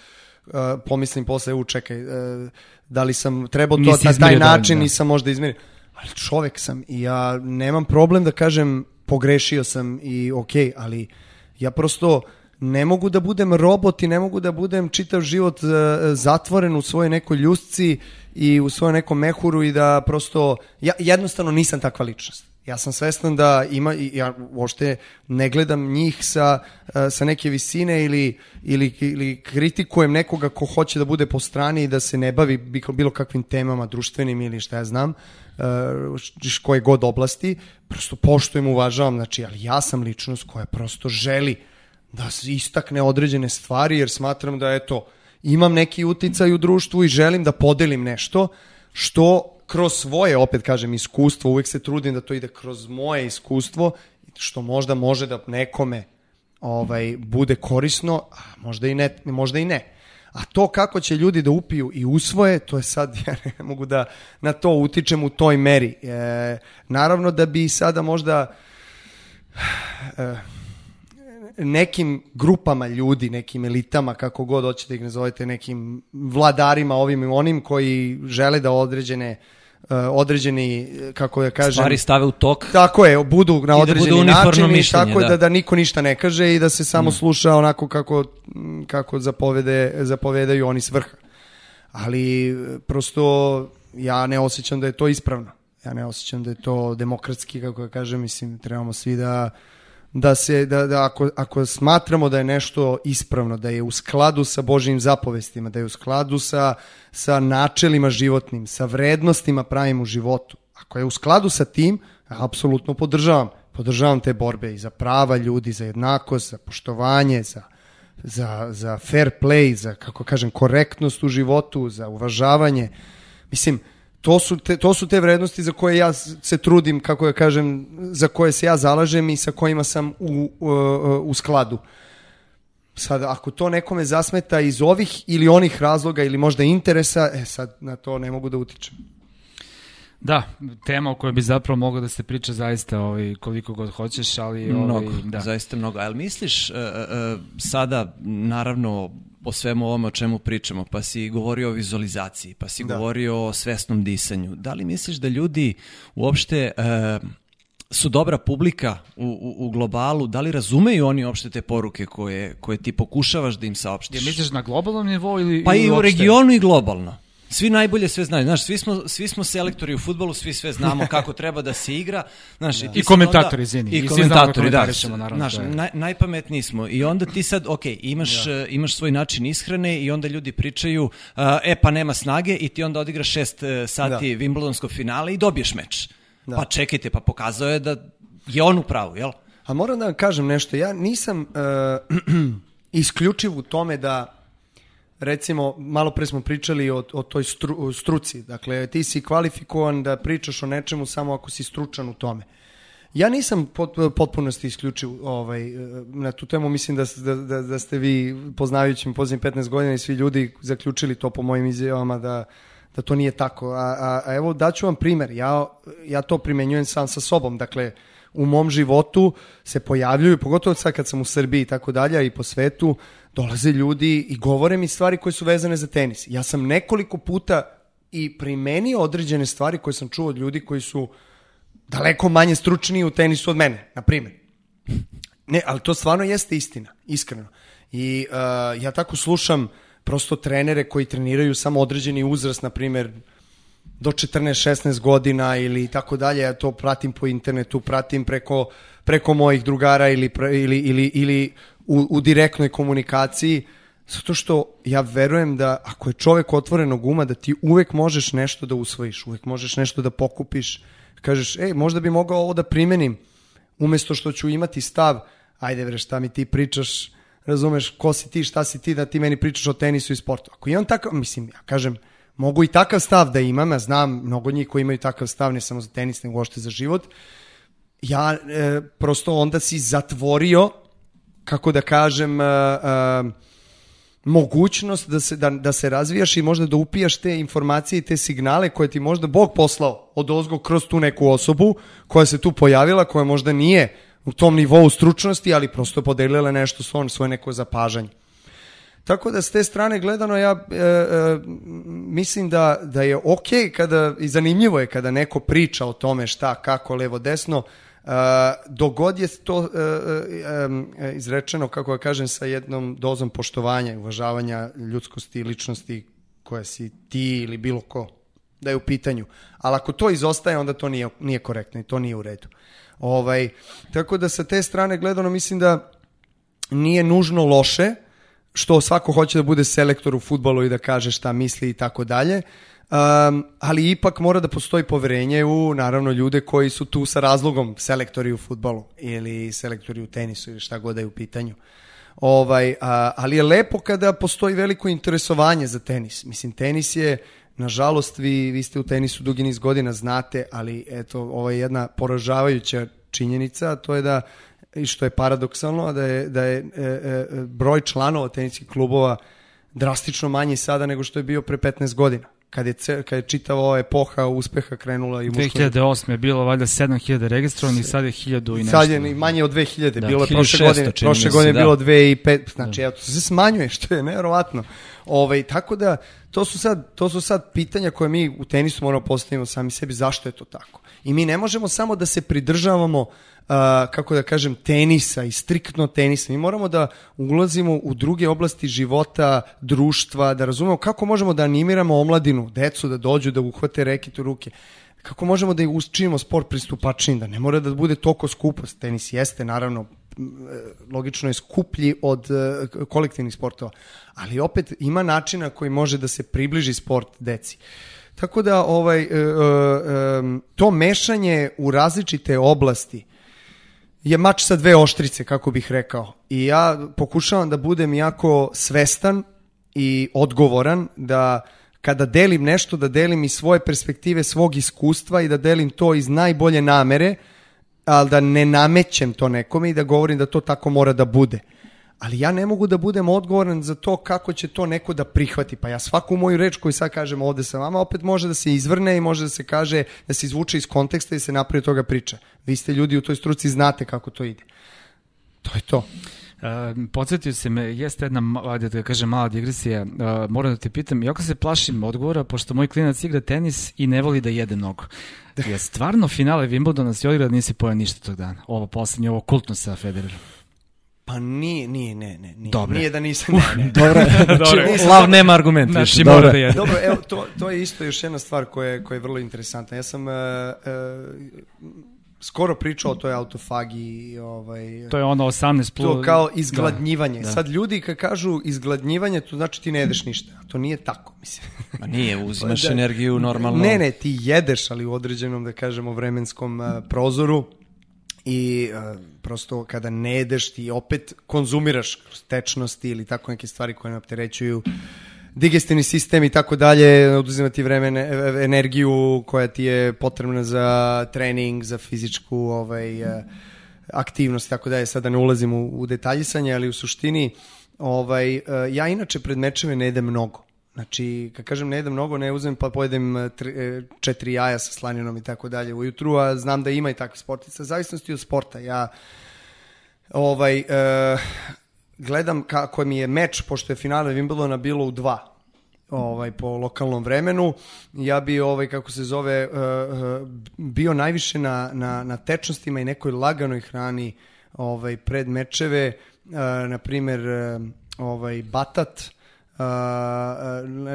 uh, pomislim posle, u čekaj, uh, da li sam trebao to na taj način, da. nisam možda izmerio. Ali čovek sam i ja nemam problem da kažem pogrešio sam i ok, ali ja prosto ne mogu da budem robot i ne mogu da budem čitav život uh, zatvoren u svojoj nekoj ljusci i u svojoj nekom mehuru i da prosto, ja jednostavno nisam takva ličnost. Ja sam svestan da ima, ja uopšte ne gledam njih sa, e, sa neke visine ili, ili, ili kritikujem nekoga ko hoće da bude po strani i da se ne bavi bilo kakvim temama društvenim ili šta ja znam, e, koje god oblasti, prosto poštujem, uvažavam, znači, ali ja sam ličnost koja prosto želi da istakne određene stvari, jer smatram da, eto, imam neki uticaj u društvu i želim da podelim nešto što kroz svoje, opet kažem, iskustvo, uvek se trudim da to ide kroz moje iskustvo, što možda može da nekome ovaj bude korisno, a možda i ne, možda i ne. A to kako će ljudi da upiju i usvoje, to je sad, ja ne mogu da na to utičem u toj meri. E, naravno da bi sada možda e, nekim grupama ljudi, nekim elitama, kako god hoćete ih nazovete, nekim vladarima ovim i onim koji žele da određene određeni, kako ja kažem... Stvari stave u tok. Tako je, budu na da određeni da način i tako da. da. da niko ništa ne kaže i da se samo mm. sluša onako kako, kako zapovede, zapovedaju oni s vrha. Ali prosto ja ne osjećam da je to ispravno. Ja ne osjećam da je to demokratski, kako ja kažem, mislim, trebamo svi da da se da, da ako, ako smatramo da je nešto ispravno, da je u skladu sa Božjim zapovestima, da je u skladu sa, sa načelima životnim, sa vrednostima pravim u životu, ako je u skladu sa tim, apsolutno podržavam. Podržavam te borbe i za prava ljudi, za jednakost, za poštovanje, za, za, za fair play, za, kako kažem, korektnost u životu, za uvažavanje. Mislim, to su, te, to su te vrednosti za koje ja se trudim, kako ja kažem, za koje se ja zalažem i sa kojima sam u, u, u skladu. Sad, ako to nekome zasmeta iz ovih ili onih razloga ili možda interesa, e sad na to ne mogu da utičem. Da, tema o kojoj bi zapravo moglo da se priča zaista ovaj, koliko god hoćeš, ali... Mnogo, ovaj, da. zaista mnogo. Ali misliš, uh, uh, sada, naravno, o svemu ovome o čemu pričamo, pa si govorio o vizualizaciji, pa si Da. govorio o svesnom disanju. Da li misliš da ljudi uopšte e, su dobra publika u, u, u globalu, da li razumeju oni uopšte te poruke koje, koje ti pokušavaš da im Je saopštiš? misliš na globalnom nivou ili Pa ili i u uopšte? regionu i globalno. Svi najbolje sve znaju. Znaš, svi smo, svi smo selektori u futbolu, svi sve znamo kako treba da se igra. Znaš, ti I sad komentatori, izvini. I I da komentatori, da. naravno, Znaš, je. naj, najpametniji smo. I onda ti sad, ok, imaš, eh, imaš svoj način ishrane i onda ljudi pričaju, uh, e pa nema snage i ti onda odigraš šest eh, sati Da. Wimbledonsko finale i dobiješ meč. Da. Pa čekajte, pa pokazao je da je on u pravu, jel? A moram da vam kažem nešto, ja nisam uh, isključiv u tome da recimo, malo pre smo pričali o, o toj stru, o struci, dakle ti si kvalifikovan da pričaš o nečemu samo ako si stručan u tome. Ja nisam pot, potpunosti isključiv ovaj, na tu temu, mislim da, da, da, da ste vi poznavajući me posljednjih 15 godina i svi ljudi zaključili to po mojim izjavama da, da to nije tako. A, a, a evo daću vam primer, ja, ja to primenjujem sam sa sobom, dakle u mom životu se pojavljuju, pogotovo sad kad sam u Srbiji i tako dalje, i po svetu, dolaze ljudi i govore mi stvari koje su vezane za tenis. Ja sam nekoliko puta i primenio određene stvari koje sam čuo od ljudi koji su daleko manje stručniji u tenisu od mene, na primjer. Ne, ali to stvarno jeste istina, iskreno. I uh, ja tako slušam prosto trenere koji treniraju samo određeni uzrast, na primjer, do 14-16 godina ili tako dalje, ja to pratim po internetu, pratim preko, preko mojih drugara ili, pre- ili, ili, ili u, u direktnoj komunikaciji, zato što ja verujem da ako je čovek otvorenog uma, da ti uvek možeš nešto da usvojiš, uvek možeš nešto da pokupiš, kažeš, ej, možda bi mogao ovo da primenim, umesto što ću imati stav, ajde bre, šta mi ti pričaš, razumeš, ko si ti, šta si ti, da ti meni pričaš o tenisu i sportu. Ako imam takav, mislim, ja kažem, mogu i takav stav da imam, ja znam mnogo njih koji imaju takav stav, ne samo za tenis, nego uopšte za život, ja e, prosto onda si zatvorio, kako da kažem, mogućnost da se, da, da se razvijaš i možda da upijaš te informacije i te signale koje ti možda Bog poslao od ozgo kroz tu neku osobu koja se tu pojavila, koja možda nije u tom nivou stručnosti, ali prosto podelila nešto svoje, svoje neko zapažanje. Tako da s te strane gledano ja e, e, mislim da, da je ok kada, i zanimljivo je kada neko priča o tome šta, kako, levo, desno, dogod je to e, e, e, izrečeno, kako ja kažem, sa jednom dozom poštovanja i uvažavanja ljudskosti i ličnosti koja si ti ili bilo ko da je u pitanju. Ali ako to izostaje, onda to nije, nije korektno i to nije u redu. Ovaj, tako da sa te strane gledano mislim da nije nužno loše, što svako hoće da bude selektor u futbolu i da kaže šta misli i tako dalje. Um, ali ipak mora da postoji poverenje u naravno ljude koji su tu sa razlogom selektori u futbolu ili selektori u tenisu ili šta god da je u pitanju. Ovaj, a, ali je lepo kada postoji veliko interesovanje za tenis. Mislim, tenis je, nažalost, vi, vi ste u tenisu dugi niz godina, znate, ali eto, ovo je jedna poražavajuća činjenica, to je da i što je paradoksalno, da je, da je e, e, broj članova teniskih klubova drastično manji sada nego što je bio pre 15 godina. Kad je, ce, kad je čitava ova epoha uspeha krenula i u muškom 2008 je bilo valjda 7000 registrovanih, sad je 1000 i nešto. Sad je manje od 2000, Da, bilo je prošle 1600 godine, prošle godine je da. bilo 2005, znači evo, to se smanjuje, što je nevjerovatno. Ovaj, tako da, to su, sad, to su sad pitanja koje mi u tenisu moramo postavimo sami sebi, zašto je to tako. I mi ne možemo samo da se pridržavamo uh, kako da kažem, tenisa i striktno tenisa. Mi moramo da ulazimo u druge oblasti života, društva, da razumemo kako možemo da animiramo omladinu, decu da dođu, da uhvate reket u ruke. Kako možemo da učinimo sport pristupačnim, da ne mora da bude toliko skupo. Tenis jeste, naravno, logično je skuplji od e, kolektivnih sportova, ali opet ima načina koji može da se približi sport deci. Tako da ovaj, e, e, to mešanje u različite oblasti je mač sa dve oštrice, kako bih rekao. I ja pokušavam da budem jako svestan i odgovoran da kada delim nešto, da delim iz svoje perspektive, svog iskustva i da delim to iz najbolje namere, ali da ne namećem to nekome i da govorim da to tako mora da bude. Ali ja ne mogu da budem odgovoran za to kako će to neko da prihvati. Pa ja svaku moju reč koju sad kažem ovde sa vama, opet može da se izvrne i može da se kaže, da se izvuče iz konteksta i se napravi toga priča. Vi ste ljudi u toj struci, znate kako to ide. To je to. Uh, podsjetio se me, jeste jedna, ajde da kažem, mala digresija. Uh, moram da te pitam, jako se plašim odgovora, pošto moj klinac igra tenis i ne voli da jede mnogo. Je stvarno finale Wimbledona si odigrao da nisi pojao ništa tog dana? Ovo poslednje, ovo kultno sa Federerom. Pa nije, nije, ne, ne, nije, Dobre. nije da nisam, ne, ne. Dobro, Dobro. znači, lav nema argument. Znači, više. mora Dobro. da jede. Dobro, evo, to, to je isto još jedna stvar koja je, koja je vrlo interesantna. Ja sam uh, uh, skoro pričao o toj autofagiji, ovaj, To je ono 18 plus... to kao izgladnjivanje. Da, da. Sad ljudi kad kažu izgladnjivanje, to znači ti ne jedeš ništa. To nije tako, mislim. Ma nije, uzimaš Da. energiju normalno. Ne, ne, ti jedeš, ali u određenom, da kažemo, vremenskom uh, prozoru i uh, prosto kada ne jedeš ti opet konzumiraš tečnosti ili tako neke stvari koje ne opterećuju digestivni sistem i tako dalje, oduzima ti vreme, e, energiju koja ti je potrebna za trening, za fizičku ovaj, aktivnost i tako dalje. Sada ne ulazim u, u detaljisanje, ali u suštini ovaj, ja inače pred mečeve ne jedem mnogo. Znači, kad kažem ne jedem mnogo, ne uzmem pa pojedem e, tri, e, četiri jaja sa slaninom i tako dalje ujutru, a znam da ima i takvih sportica. Zavisnosti od sporta. Ja ovaj, e, gledam kako mi je meč, pošto je finale Wimbledona bilo u dva ovaj po lokalnom vremenu ja bi ovaj kako se zove e, bio najviše na, na, na tečnostima i nekoj laganoj hrani ovaj pred mečeve na primer ovaj batat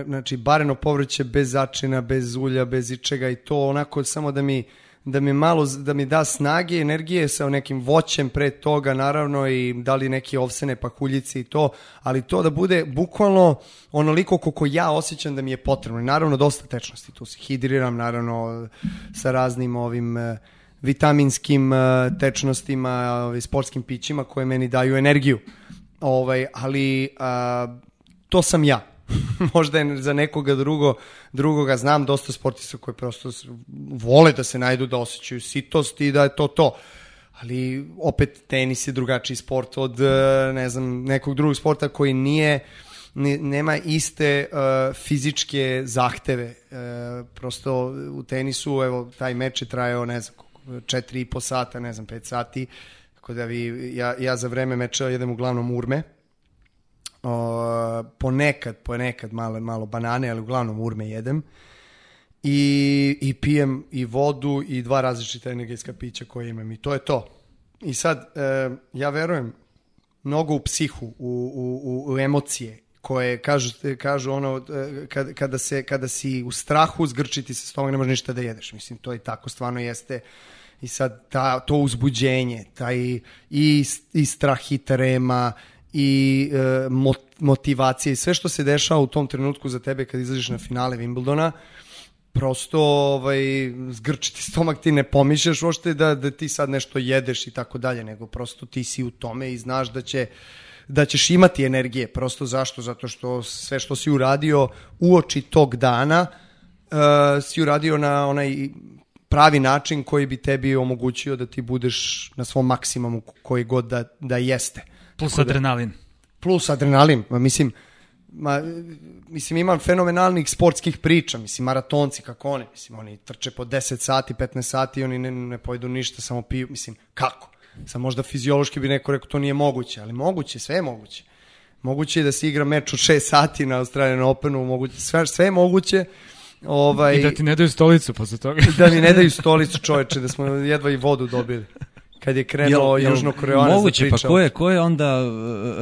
znači bareno povrće bez začina, bez ulja, bez ičega i to onako samo da mi da mi malo da mi da snage, energije sa nekim voćem pre toga naravno i da li neke ovsene pahuljice i to, ali to da bude bukvalno onoliko koliko ja osjećam da mi je potrebno. Naravno dosta tečnosti, tu se hidriram naravno sa raznim ovim eh, vitaminskim eh, tečnostima, ovaj, sportskim pićima koje meni daju energiju. Ovaj, ali a, to sam ja. Možda je za nekoga drugo, drugoga znam dosta sportista koji prosto vole da se najdu, da osjećaju sitost i da je to to. Ali opet tenis je drugačiji sport od e, ne znam, nekog drugog sporta koji nije ni- nema iste uh, fizičke zahteve. Uh, prosto u tenisu, evo, taj meč je trajao, ne znam, četiri i po sata, ne znam, pet sati. Tako da vi, ja, ja za vreme meča jedem uglavnom urme. O, ponekad, ponekad malo, malo banane, ali uglavnom urme jedem. I, I pijem i vodu i dva različita energetska pića koje imam. I to je to. I sad, e, ja verujem mnogo u psihu, u, u, u, emocije koje kažu, kažu ono, e, kad, kada, se, kada si u strahu zgrčiti se stomak, ne možeš ništa da jedeš. Mislim, to i tako stvarno jeste i sad ta, to uzbuđenje, taj i, i strah i trema i e, mot- motivacija i sve što se dešava u tom trenutku za tebe kad izađeš na finale Wimbledona, prosto ovaj, zgrčiti stomak ti ne pomišljaš uopšte da, da ti sad nešto jedeš i tako dalje, nego prosto ti si u tome i znaš da će da ćeš imati energije. Prosto zašto? Zato što sve što si uradio uoči tog dana uh, si uradio na onaj pravi način koji bi tebi omogućio da ti budeš na svom maksimumu koji god da, da jeste. Plus Tako da- adrenalin. plus adrenalin, ma, mislim, ma, mislim imam fenomenalnih sportskih priča, mislim maratonci kako oni, mislim oni trče po 10 sati, 15 sati, oni ne, ne pojedu ništa, samo piju, mislim kako? Sad možda fiziološki bi neko rekao to nije moguće, ali moguće, sve je moguće. Moguće je da se igra meč od 6 sati na Australian Openu, moguće, sve, sve je moguće. Ovaj, I da ti ne daju stolicu posle toga. da mi ne daju stolicu čoveče, da smo jedva i vodu dobili. Kad je krenuo Jel- jel Južno Koreanac Moguće, da pa priča. ko je, ko je onda uh,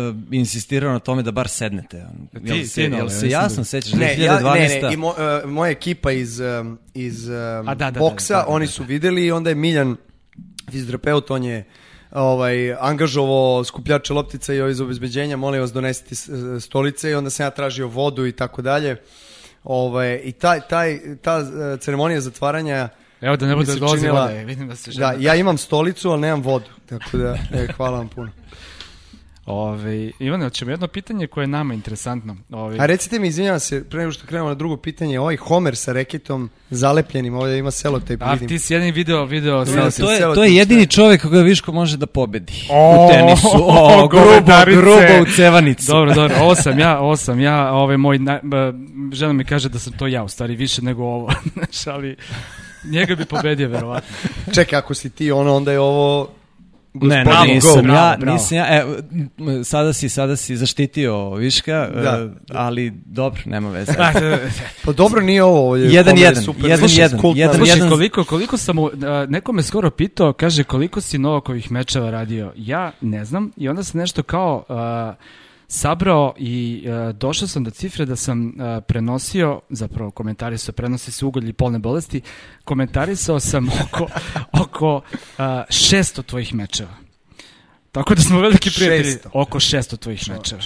uh, insistirao na tome da bar sednete? Jel Ti, se, ti, jel ja se jasno da- sećaš? Ne, ja, 2012. ne, ne, i mo, uh, moja ekipa iz, um, iz um, A, da, da, da, boksa, da, da, da, oni da. su videli i onda je Miljan, fizioterapeut, on je ovaj, angažovao skupljače loptica i iz obezbeđenja, molim vas donesite s- stolice i onda sam ja tražio vodu i tako dalje. Ovaj, I taj, taj, ta uh, ceremonija zatvaranja Evo da ne bude dolazi činila- vode, vidim da se Da, žena. ja imam stolicu, ali nemam vodu. Tako da, e, hvala vam puno. Ove, Ivane, hoćemo jedno pitanje koje je nama interesantno. Ove, A recite mi, izvinjavam se, pre nego što krenemo na drugo pitanje, ovaj Homer sa reketom zalepljenim, ovdje ima selotejp, a vidim. ti si jedan video, video To sa- je- To je, to je jedini čovjek koga Viško može da pobedi O, u tenisu. O, grubo, govedarice. grubo u cevanicu. Dobro, dobro, ovo sam ja, ovo sam ja, ovaj moj, na, žena mi kaže da sam to ja, u stvari više nego ovo, znaš, ali njega bi pobedio, verovatno. Čekaj, ako si ti ono, onda je ovo Ne, Bravo, ne, nisam go. ja, Bravo, bravo. nisam ja. E, sada si, sada si zaštitio Viška, Da. e, ali dobro, nema veze. Pa dobro nije ovo, ovo je Jedan, komedija jedan, super. jedan, Slušaj, jedan, kultna jedan. Slušaj, jedan- koliko, koliko sam, u, a, neko me skoro pitao, kaže koliko si Novakovih mečeva radio. Ja ne znam i onda sam nešto kao a, sabrao i a, došao sam do cifre da sam a, prenosio, zapravo komentarisao, prenosi se ugalj i polne bolesti, komentarisao sam oko, oko a, 600 tvojih mečeva. Tako da smo veliki prijatelji. 600. Oko 600 tvojih mečeva.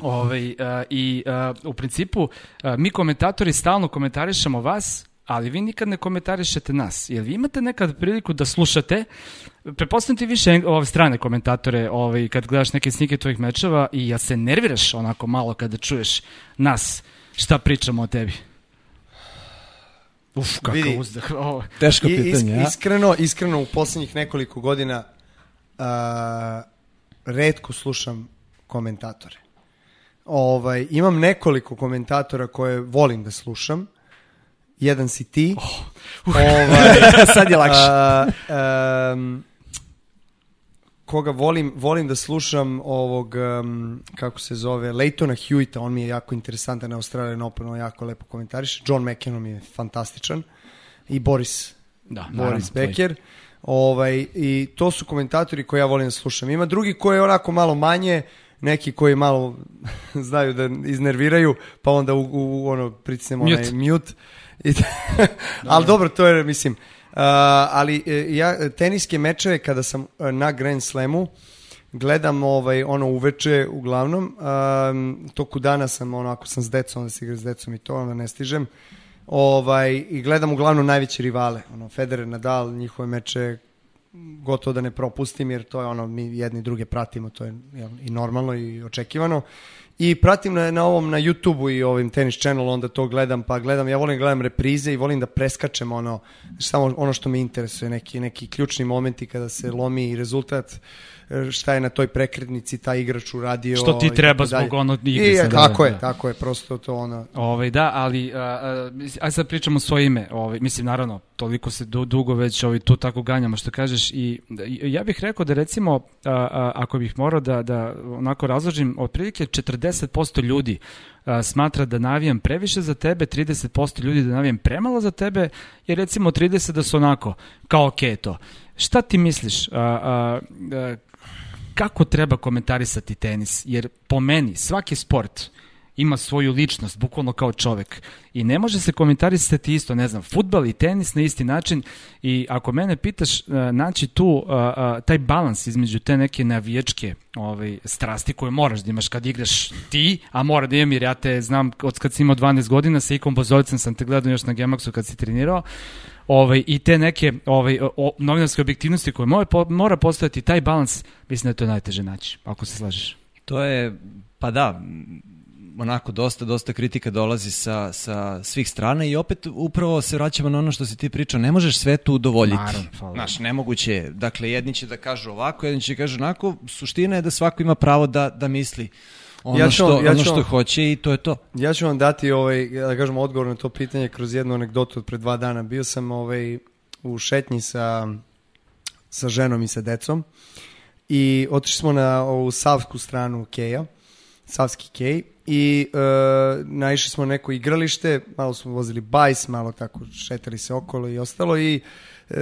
Ovaj, a, I a, u principu a, mi komentatori stalno komentarišemo vas, ali vi nikad ne komentarišete nas. Jel vi imate nekad priliku da slušate, prepostavljam ti više ove strane komentatore ovaj, kad gledaš neke snike tvojih mečeva i ja se nerviraš onako malo kada čuješ nas šta pričamo o tebi. Uf, kakav Vidi. uzdah. Ovo. Teško I- is- pitanje, ja? Iskreno, iskreno u poslednjih nekoliko godina a, redko slušam komentatore. Ovaj, imam nekoliko komentatora koje volim da slušam. Jedan si ti. ovaj, Sad je lakše. a, em, koga volim, volim da slušam ovog, em, kako se zove, Leitona Hewita, on mi je jako interesantan na Australian Open, on jako lepo komentariše. John McEnroe mi je fantastičan. I Boris Da, naravno, Boris. Becker. Ovaj, I to su komentatori koje ja volim da slušam. Ima drugi koji je onako malo manje, neki koji malo znaju da iznerviraju, pa onda u, u, ono pritisnemo Mute. onaj mute. I, ali dobro, to je, mislim, uh, ali e, ja teniske mečeve kada sam e, na Grand Slamu, gledam ovaj ono uveče uglavnom um, toku dana sam ono ako sam s decom onda se igram s decom i to onda ne stižem ovaj i gledam uglavnom najveće rivale ono Federer Nadal njihove meče gotovo da ne propustim jer to je ono mi jedni druge pratimo to je jel, i normalno i očekivano i pratim na, na ovom na YouTubeu i ovim tenis channel onda to gledam pa gledam ja volim da gledam reprize i volim da preskačem ono samo ono što me interesuje neki neki ključni momenti kada se lomi rezultat e, šta je na toj prekretnici taj igrač uradio Što ti treba zbog ono igre I, sad, da, tako da, je da. tako je prosto to ono Ovaj da, ali a, a, sad pričamo svoje ime. Ovaj mislim naravno, toliko se du, dugo već ovaj tu tako ganjamo što kažeš i, ja bih rekao da recimo a, a, ako bih morao da da onako razložim, otprilike 40% ljudi smatra da navijam previše za tebe, 30% ljudi da navijam premalo za tebe, jer recimo 30 da su onako kao je to. Šta ti misliš? A, a, a, kako treba komentarisati tenis? Jer po meni svaki sport ima svoju ličnost, bukvalno kao čovek. I ne može se komentarisati isto, ne znam, futbal i tenis na isti način i ako mene pitaš, e, naći tu a, a, taj balans između te neke navijačke ovaj, strasti koje moraš da imaš kad igraš ti, a mora da imam jer ja te znam od kad si imao 12 godina, sa Ikom Bozolicem sam te gledao još na Gemaxu kad si trenirao, ovaj, i te neke ovaj, o, novinarske objektivnosti koje mora, po, mora postojati, taj balans, mislim da je to najteže naći, ako se slažeš. To je, pa da, onako dosta, dosta kritika dolazi sa, sa svih strana i opet upravo se vraćamo na ono što si ti pričao, ne možeš sve tu udovoljiti. Naravno, hvala. Znaš, nemoguće je. Dakle, jedni će da kažu ovako, jedni će da kažu onako, suština je da svako ima pravo da, da misli ono, Ja ću što, ja ono što vam- hoće i to je to. Ja ću vam dati ovaj, da kažem, odgovor na to pitanje kroz jednu anegdotu od pre dva dana. Bio sam ovaj, u šetnji sa, sa ženom i sa decom i otišli smo na ovu savsku stranu Keja, savski Kej i e, naišli smo na neko igralište, malo smo vozili bajs, malo tako šetali se okolo i ostalo i e,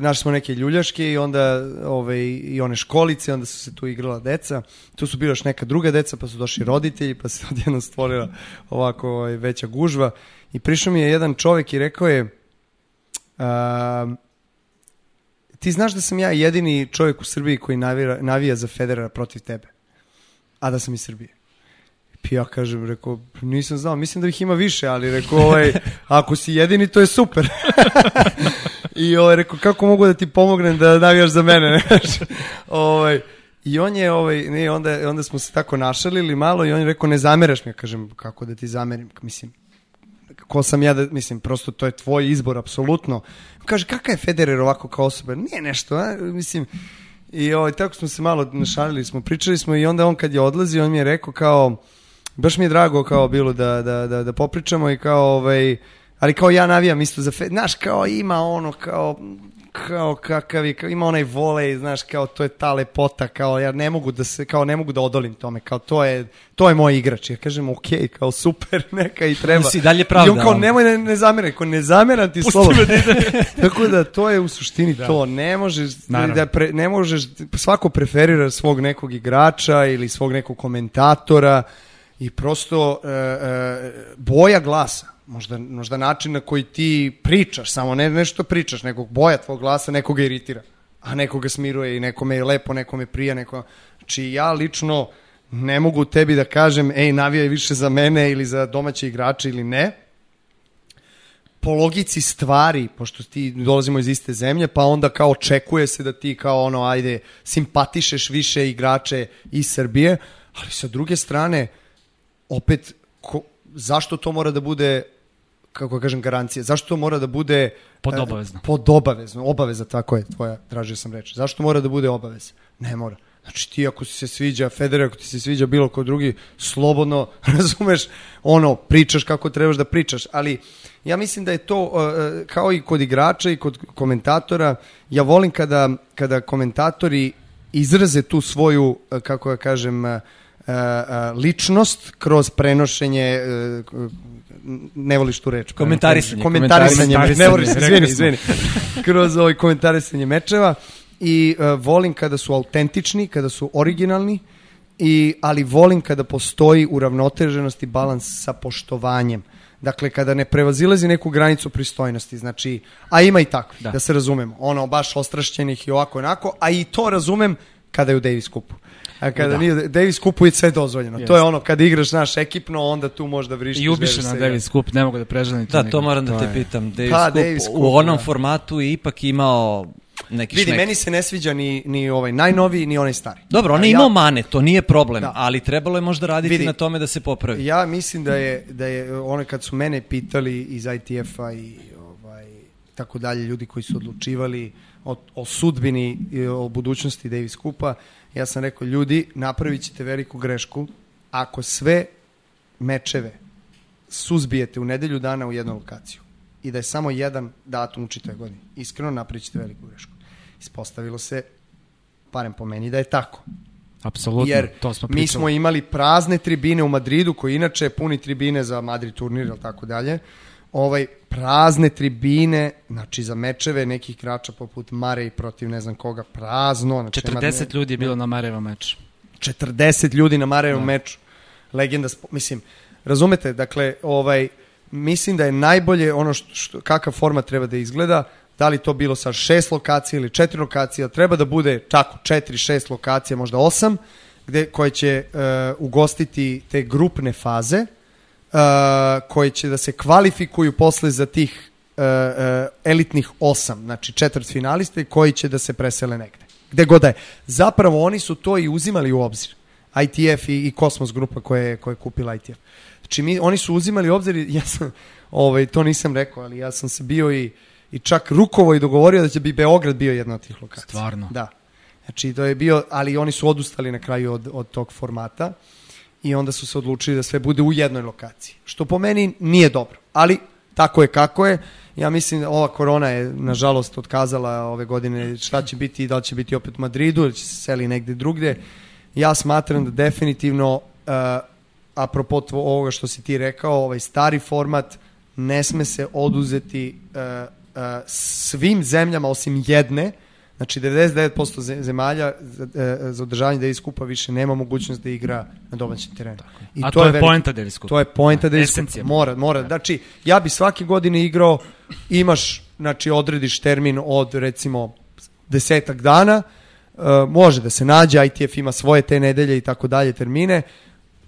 našli smo neke ljuljaške i onda ovaj, i one školice, onda su se tu igrala deca. Tu su bila još neka druga deca, pa su došli roditelji, pa se odjedno stvorila ovako ovaj, veća gužva. I prišao mi je jedan čovek i rekao je a, ti znaš da sam ja jedini čovjek u Srbiji koji navira, navija za Federera protiv tebe, a da sam iz Srbije. Ja kažem, rekao, nisam znao, mislim da ih ima više, ali rekao, ovaj, ako si jedini, to je super. I ovaj, rekao, kako mogu da ti pomognem da navijaš za mene? ovaj, I on je, ovaj, ne, onda, onda smo se tako našalili malo i on je rekao, ne zameraš mi. Ja kažem, kako da ti zamerim? Mislim, ko sam ja da, mislim, prosto to je tvoj izbor, apsolutno. Kaže, kakav je Federer ovako kao osoba? Nije nešto, a? mislim, i ovaj, tako smo se malo našalili, smo pričali smo i onda on kad je odlazi, on mi je rekao kao, baš mi je drago kao bilo da, da, da, da popričamo i kao, ovaj, Ali kao ja navijam isto za Federer. Znaš, kao ima ono, kao kao kakav je, kao, ima onaj volej, znaš, kao to je ta lepota, kao ja ne mogu da se, kao ne mogu da odolim tome, kao to je, to je moj igrač. Ja kažem, ok, kao super, neka i treba. Si dalje pravda. I on kao, nemoj ne, ne zameraj, kao ne zameram ti slobodno. Tako da to je u suštini to, ne možeš, Naravno. da pre, ne možeš, svako preferira svog nekog igrača ili svog nekog komentatora i prosto e, e, boja glasa, možda, možda način na koji ti pričaš, samo ne nešto pričaš, nekog boja tvog glasa nekoga iritira, a nekoga smiruje i nekome je lepo, nekome prija, neko... Znači ja lično ne mogu tebi da kažem, ej, navijaj više za mene ili za domaće igrače ili ne, po logici stvari, pošto ti dolazimo iz iste zemlje, pa onda kao očekuje se da ti kao ono, ajde, simpatišeš više igrače iz Srbije, ali sa druge strane, opet, ko, zašto to mora da bude kako da kažem, garancija. Zašto to mora da bude... Podobavezno. E, podobavezno. Obaveza, tako je, tvoja, tražio sam reč. Zašto mora da bude obaveza? Ne mora. Znači ti ako se sviđa Federer, ako ti se sviđa bilo ko drugi, slobodno, razumeš, ono, pričaš kako trebaš da pričaš, ali ja mislim da je to uh, kao i kod igrača i kod komentatora, ja volim kada, kada komentatori izraze tu svoju, kako ja kažem, uh, uh, ličnost kroz prenošenje uh, ne voliš tu reč. Komentarisanje. Komentarisanje, Komentarisanje, ne voliš, izvini, izvini. Kroz ovaj komentarisanje mečeva i uh, volim kada su autentični, kada su originalni, i, ali volim kada postoji uravnoteženost i balans sa poštovanjem. Dakle, kada ne prevazilazi neku granicu pristojnosti, znači, a ima i tako, da, da se razumemo, ono, baš ostrašćenih i ovako i onako, a i to razumem kada je u Davis kupu. A kada da. nije Davis kupu je sve dozvoljeno. To je ono, kada igraš naš ekipno, onda tu možda vrištiš. I ubiše na Davis Cup, ne mogu da preželim Da, to moram da te je- pitam. Davis, Pa, Cup, Davis Cup, u onom da. formatu je ipak imao neki Vidi, šmek. meni se ne sviđa ni, ni ovaj najnoviji, ni onaj stari. Dobro, on je ja- imao mane, to nije problem, Da. ali trebalo je možda raditi Vidi. na tome da se popravi. Ja mislim da je, da je ono kad su mene pitali iz ITF-a i ovaj, tako dalje, ljudi koji su odlučivali o, o sudbini i o budućnosti Davis Kupa, ja sam rekao, ljudi, napravit ćete veliku grešku ako sve mečeve suzbijete u nedelju dana u jednu lokaciju i da je samo jedan datum u čitoj godini. Iskreno napravit ćete veliku grešku. Ispostavilo se, parem po meni, da je tako. Apsolutno, Jer to smo mi pričali. smo imali prazne tribine u Madridu, koji inače puni tribine za Madrid turnir ili tako dalje. Ovaj, prazne tribine, znači za mečeve nekih igrača poput Mare i protiv ne znam koga, prazno. Znači, nema- 40 ljudi je bilo na Marevom meču. 40 ljudi na Marevom meču. Legenda, mislim, razumete, dakle, ovaj, mislim da je najbolje ono što, što, kakav format treba da izgleda, da li to bilo sa šest lokacija ili četiri lokacija, treba da bude tako četiri, šest lokacija, možda osam, gde, koje će uh, ugostiti te grupne faze, uh, koje će da se kvalifikuju posle za tih uh, uh, elitnih osam, znači četvrt finaliste koji će da se presele negde. Gde god da je. Zapravo oni su to i uzimali u obzir. ITF i, i Kosmos grupa koja je, koja je kupila ITF. Znači mi, oni su uzimali u obzir, ja sam, ovaj, to nisam rekao, ali ja sam se bio i, i čak rukovo i dogovorio da će bi Beograd bio jedna od tih lokacija. Stvarno? Da. Znači to je bio, ali oni su odustali na kraju od, od tog formata i onda su se odlučili da sve bude u jednoj lokaciji. Što po meni nije dobro, ali tako je kako je. Ja mislim da ova korona je nažalost otkazala ove godine šta će biti i da li će biti opet u Madridu ili će se seli negde drugde. Ja smatram da definitivno uh, apropo tvo- ovoga što si ti rekao, ovaj stari format ne sme se oduzeti uh, uh, svim zemljama osim jedne, Znači 99% ze- zemalja za, e, za održavanje Davis Kupa više nema mogućnost da igra na domaćem terenu. I A to je veliko- poenta Davis Cupa. To je poenta Davis Kupa. Mora, mora. Znači, ja bi svake godine igrao, imaš, znači odrediš termin od recimo desetak dana, e, može da se nađe, ITF ima svoje te nedelje i tako dalje termine,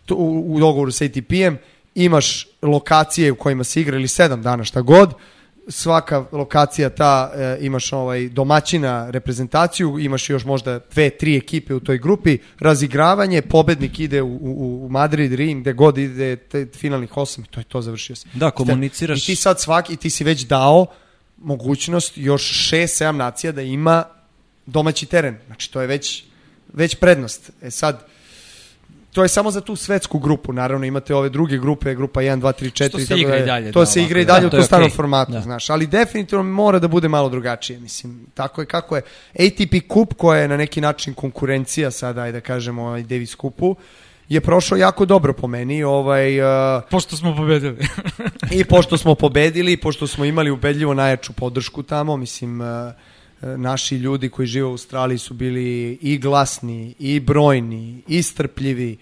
to, u, u dogovoru sa ATP-em, imaš lokacije u kojima se igra ili sedam dana šta god, svaka lokacija ta e, imaš ovaj domaćina reprezentaciju, imaš još možda dve, tri ekipe u toj grupi, razigravanje, pobednik ide u, u, u Madrid, Rim, gde god ide te finalnih osam i to je to završio se. Da, komuniciraš- I ti sad svaki, i ti si već dao mogućnost još šest, sedam nacija da ima domaći teren. Znači to je već, već prednost. E sad, to je samo za tu svetsku grupu, naravno imate ove druge grupe, grupa 1, 2, 3, 4. Što se igra i da- dalje, To da, se igra i da, dalje u to je tom starom okej. formatu, Da. znaš, ali definitivno mora da bude malo drugačije, mislim, tako je kako je. ATP Cup koja je na neki način konkurencija sada, ajde da kažemo, ovaj Davis Cupu, je prošao jako dobro po meni, ovaj, uh, Pošto smo pobedili. I pošto smo pobedili, pošto smo imali ubedljivo najjaču podršku tamo, mislim, e, naši ljudi koji žive u Australiji su bili i glasni, i brojni, i strpljivi,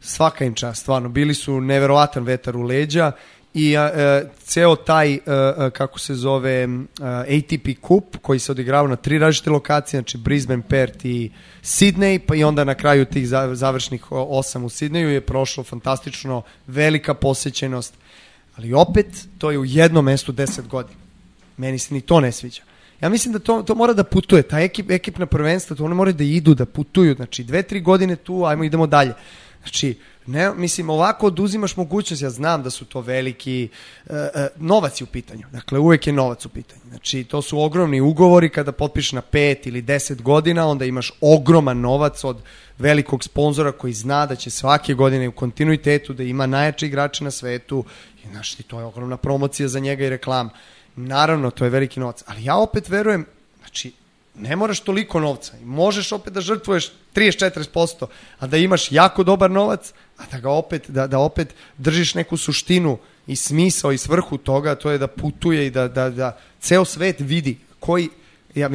svaka im čast, stvarno, bili su neverovatan vetar u leđa i a, e, ceo taj, e, e, kako se zove, ATP Cup, koji se odigrava na tri različite lokacije, znači Brisbane, Perth i Sydney, pa i onda na kraju tih za- završnih osam u Sydneyu je prošlo fantastično, velika posećenost, ali opet to je u jednom mestu 10 godina. Meni se ni to ne sviđa. Ja mislim da to, to mora da putuje, ta ekip, ekipna prvenstva, to one moraju da idu, da putuju, znači dve, tri godine tu, ajmo idemo dalje. Znači, ne, mislim, ovako oduzimaš mogućnost, ja znam da su to veliki, e, e, novac je u pitanju, dakle uvek je novac u pitanju. Znači, to su ogromni ugovori kada potpišeš na pet ili deset godina, onda imaš ogroman novac od velikog sponzora koji zna da će svake godine u kontinuitetu da ima najjače igrače na svetu i znaš ti, to je ogromna promocija za njega i reklama. Naravno, to je veliki novac, ali ja opet verujem, znači, ne moraš toliko novca možeš opet da žrtvuješ 30-40%, a da imaš jako dobar novac, a da ga opet, da, da opet držiš neku suštinu i smisao i svrhu toga, to je da putuje i da, da, da ceo svet vidi koji, ja,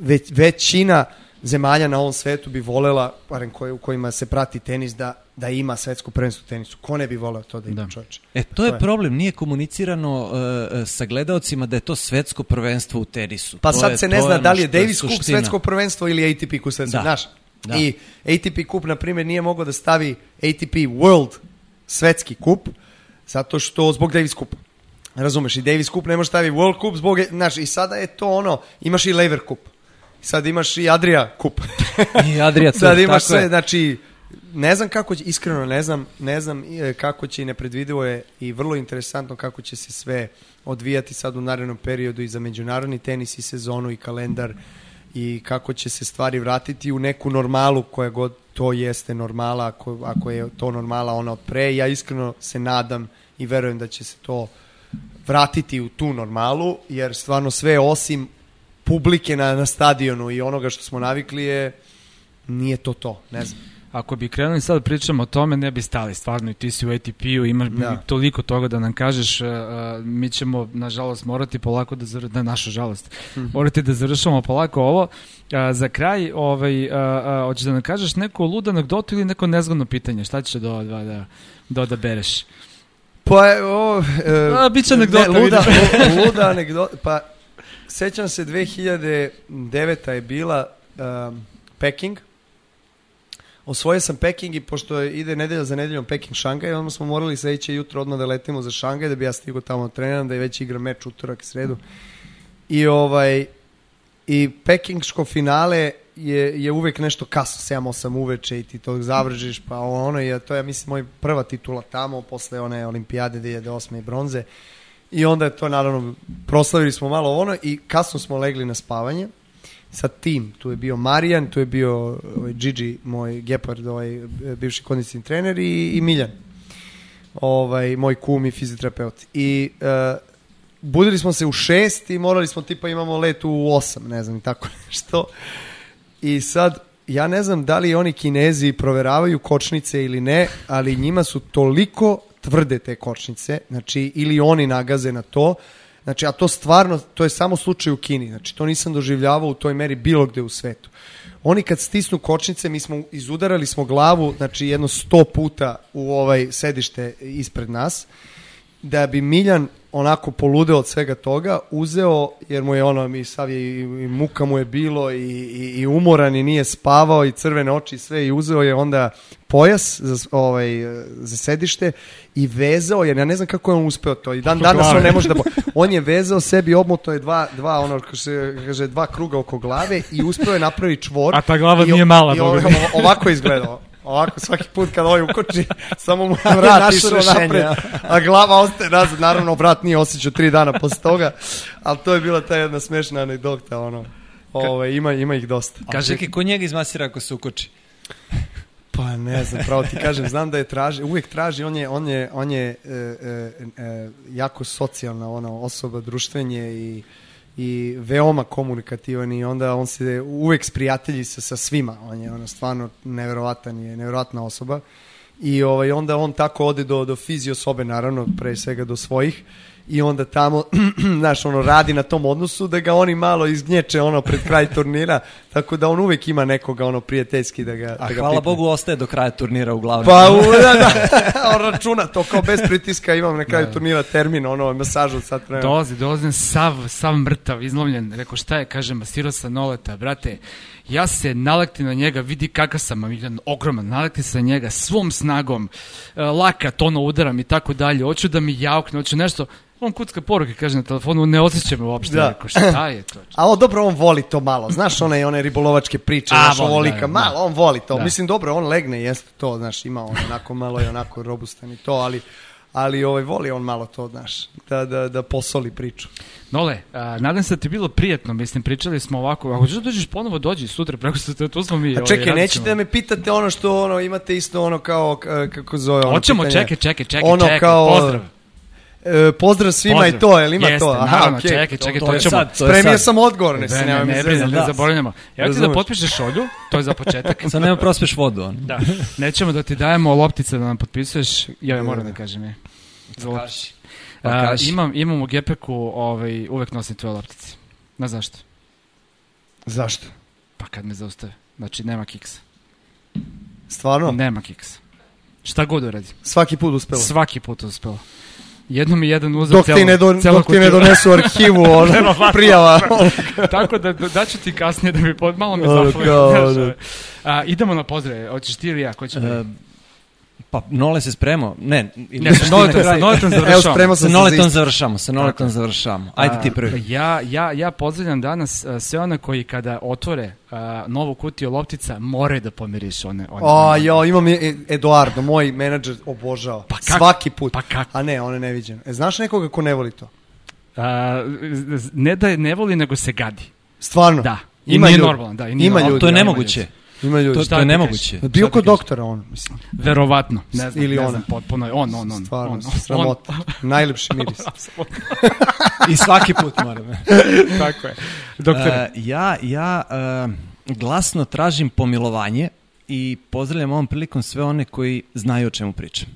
već, većina zemalja na ovom svetu bi volela, barem koje, u kojima se prati tenis, da, da ima svetsko prvenstvo tenisu. Ko ne bi voleo to da ima Da. čoveče? E, to To je je. problem, nije komunicirano uh, sa gledaocima da je to svetsko prvenstvo u tenisu. Pa To sad je- se ne zna da li je Davis Cup svetsko prvenstvo ili ATP Cup svetsko, Da. znaš? Da. I ATP Cup, na primjer, nije mogao da stavi ATP World svetski kup, zato što zbog Davis Cupa. Razumeš, i Davis Cup ne može stavi World Cup zbog, znaš, i sada je to ono, imaš i Lever Cup. Sad imaš i Adria Cup. I Adria Tour, Sad imaš sve, je. znači, ne znam kako će, iskreno ne znam, ne znam e, kako će i nepredvidivo je i vrlo interesantno kako će se sve odvijati sad u narednom periodu i za međunarodni tenis i sezonu i kalendar i kako će se stvari vratiti u neku normalu koja god to jeste normala, ako, ako je to normala ona od pre. Ja iskreno se nadam i verujem da će se to vratiti u tu normalu, jer stvarno sve osim publike na, na stadionu i onoga što smo navikli je nije to to, ne znam. Ako bi krenuli sad da pričamo o tome, ne bi stali stvarno i ti si u ATP-u, imaš Da. toliko toga da nam kažeš, uh, uh, mi ćemo nažalost morati polako da završamo, na našu žalost, morati da završamo polako ovo. Uh, za kraj, ovaj, uh, uh, hoćeš da nam kažeš neku ludu anegdotu ili neko nezgodno pitanje, šta ćeš da, da, da, da odabereš? Pa, o, e, A, bit će anegdota, ne, luda, luda anegdota, pa sećam se 2009. je bila um, Peking, osvojio sam Peking i pošto ide nedelja za nedeljom Peking Šangaj, onda smo morali sledeće jutro odmah da letimo za Šangaj, da bi ja stigao tamo da treniram, da je već igra meč utorak i sredu. I ovaj, i pekingško finale je, je uvek nešto kasno, 7-8 uveče i ti to završiš, pa ono je, to je, ja mislim, moj prva titula tamo, posle one olimpijade 2008. i bronze. I onda je to, naravno, proslavili smo malo ono i kasno smo legli na spavanje sa tim. Tu je bio Marijan, tu je bio ovaj, Gigi, moj Gepard, ovaj, bivši kondicijni trener i, i Miljan, ovaj, moj kum i fizioterapeut. I uh, budili smo se u šest i morali smo tipa imamo let u osam, ne znam, tako nešto. I sad, ja ne znam da li oni kinezi proveravaju kočnice ili ne, ali njima su toliko tvrde te kočnice, znači ili oni nagaze na to, znači a to stvarno, to je samo slučaj u Kini, znači to nisam doživljavao u toj meri bilo gde u svetu. Oni kad stisnu kočnice, mi smo izudarali smo glavu, znači jedno sto puta u ovaj sedište ispred nas, da bi Miljan onako poludeo od svega toga, uzeo, jer mu je ono, mi sav je, i, i muka mu je bilo, i, i, i umoran, i nije spavao, i crvene oči, i sve, i uzeo je onda pojas za, ovaj, za sedište i vezao, jer ja ne znam kako je on uspeo to, i dan danas on ne može da... po- On je vezao sebi, obmoto je dva, dva ono, kako se kaže, dva kruga oko glave i uspeo je napravi čvor. A ta glava I nije mala, i o- boga mi. ovako je izgledao. Ovako svaki put kad ovaj ukoči, samo mu vrat rešenje, napred, a? glava ostaje nazad. Naravno, vrat nije osjećao tri dana posle toga, ali to je bila ta jedna smešna anegdota, ono. Ove, ima, ima ih dosta. A čekaj, ko njega izmasira ako se ukoči? Pa ne znam, pravo ti kažem, znam da je traži, uvijek traži, on je, on je, on je e, e, e, jako socijalna ona osoba, društvenje i, i veoma komunikativan i onda on se uvijek sprijatelji sa, sa svima, on je ono stvarno neverovatan je, neverovatna osoba. I ovaj, onda on tako ode do, do fizio sobe, naravno, pre svega do svojih. I onda tamo, znaš, ono, radi na tom odnosu da ga oni malo izgnječe, ono, pred kraj turnira, tako da on uvek ima nekoga, ono, prijateljski da ga, A da ga hvala pipne. Bogu ostaje do kraja turnira uglavnom. Pa, u, da, da, on računa to kao bez pritiska, imam na kraju turnira termin, ono, masažu od sat vremena. Dolazi, dolazim sav, sav mrtav, izlomljen. Rekao, šta je, kaže, masirao sam noleta, brate, ja se nalekti na njega, vidi kakav sam, jedan ogroman, nalekti se na njega svom snagom, e, laka, tono udaram i tako dalje, hoću da mi jaukne, hoću nešto, on kucka poruke, kaže na telefonu, ne osjeća me uopšte, Da. rekao, šta je to? A o, dobro, on voli to malo. Znaš, one, one ribolovačke priče, A, voli, voli da, da. malo, on voli to. Da. Mislim, dobro, on legne, jeste to, znaš, ima on onako malo i onako robustan i to, ali, ali ovaj, voli on malo to, znaš, da, da, da posoli priču. Nole, a, nadam se da ti je bilo prijetno, mislim, pričali smo ovako, ako ćeš da dođeš ponovo, dođi sutra, preko sutra, tu smo mi. A ovaj, čekaj, radit nećete da me pitate ono što ono, imate isto ono kao, kako zove ono Hoćemo, čekaj, čekaj, čekaj, Ono čekaj, kao- pozdrav. E, pozdrav svima pozdrav. i to, jel ima Jeste, to? Aha, naravno, okej. čekaj, čekaj, To- to, to ćemo. sad. To Spremio sam odgovor, ne se Ne, ne, ne, ne da. zaboravljamo. Ja ti da potpišeš šolju, to je za početak. Sad nema prospeš vodu. On. Da, nećemo da ti dajemo loptice da nam potpisuješ, ja je moram da kažem je. Izvoli. Pa A, kaži. imam, imam u gepeku, ovaj, uvek nosim tvoje loptice. Na zašto? Zašto? Pa kad me zaustave. Znači, nema kiksa. Stvarno? Nema kiksa. Šta god uradi. Svaki put uspelo. Svaki put uspelo. Jednom i jedan uzeo Dok celo, ti ne, do, celo dok ti ne donesu arhivu ono, prijava. Tako da da- daću ti kasnije da mi pod, malo mi Ono, zafali. da. ovaj. Idemo na pozdrave. Hoćeš ti ili ja? Ko će E, pa Nole se spremao. Ne, ili Ne, sa Noletom, sa Noletom Evo, završavamo. spremao Sa sam se za Noletom završamo, sa Noletom završamo. Ajde ti prvi. Ja, ja, ja pozdravljam danas a, sve one koji kada otvore a, novu kutiju loptica moraju da pomiriš one. one O, one- jo, imam je- Eduardo, moj menadžer obožava. Pa kako? Svaki put. Pa kako? A ne, on je neviđen. E, znaš nekoga ko ne voli to? A, z- ne da je ne voli, nego se gadi. Stvarno? Da. I Ima nije ljudi. normalan, da, i nije Ima ljudi, To je nemoguće. Ima ljudi. To, Šta to je nemoguće. Bio kod doktora on, mislim. Verovatno. Ne znam, Ili ne ona. znam, potpuno je. On, on, on. Stvarno, on, sramota. Najlepši miris. I svaki put moram. Tako je. Doktor, E, ja ja e, glasno tražim pomilovanje i pozdravljam ovom prilikom sve one koji znaju o čemu pričam.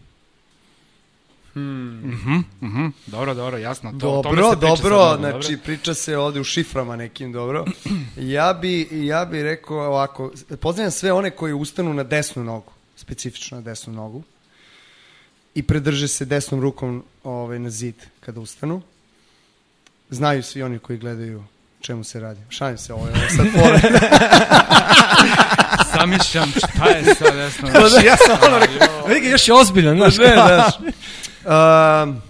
Mhm, mhm, dobro, dobro, jasno. To, o tome Dobro, se priča dobro, sad mnogo, znači priča se ovde u šiframa nekim, dobro. Ja bi, ja bi rekao ovako, pozdravljam sve one koji ustanu na desnu nogu, specifično na desnu nogu, i predrže se desnom rukom ovaj, na zid kada ustanu. Znaju svi oni koji gledaju čemu se radi. Šalim se, ovo je ovo sad fora. Zamišljam šta je sad desno. ja sam ono rekao, Vidi još je ozbiljan, znaš. ne, znaš. Um,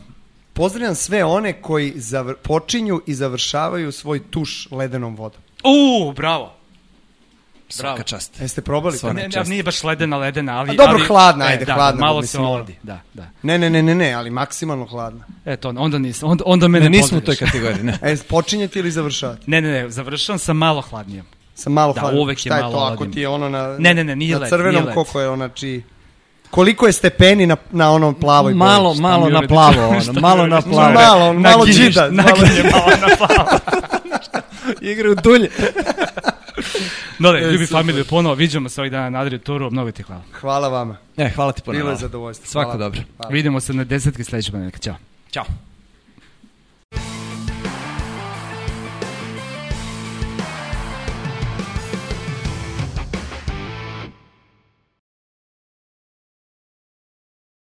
pozdravljam sve one koji zavr, počinju i završavaju svoj tuš ledenom vodom. U, bravo. Svaka Bravo. čast. Jeste probali to? Svaka Ne, ne, čast. nije baš ledena, ledena, ali... A dobro, ali, hladna, e, ajde, da, hladna, Malo se oladi, da, da. Ne, ne, ne, ne, ne, ali maksimalno hladna. Eto, onda nisam, onda, onda me ne, Ne, nismo u toj kategoriji, ne. E, počinjete ili završavate? Ne, ne, ne, završavam sa malo hladnijom. Sa malo Da, hladnim. uvek je Šta je malo to ako ti je ono na, Ne, ne, ne, nije na led, crvenom, nije led. koliko je ona či... Koliko je stepeni na, na onom plavoj boji? Malo, Šta malo na plavo, ono, malo na plavo. Malo, malo džida. Naginje malo na plavo. Igraju dulje. Dole, E, ljubi familiju, ponovo, viđamo se ovih dana na Adriju Turu, mnogo ti hvala. Hvala vama. E, hvala ti Bilo je zadovoljstvo. Svako Hvala. dobro. Hvala. Vidimo se na desetki sledećeg ponedjeljka. Ćao. Ćao.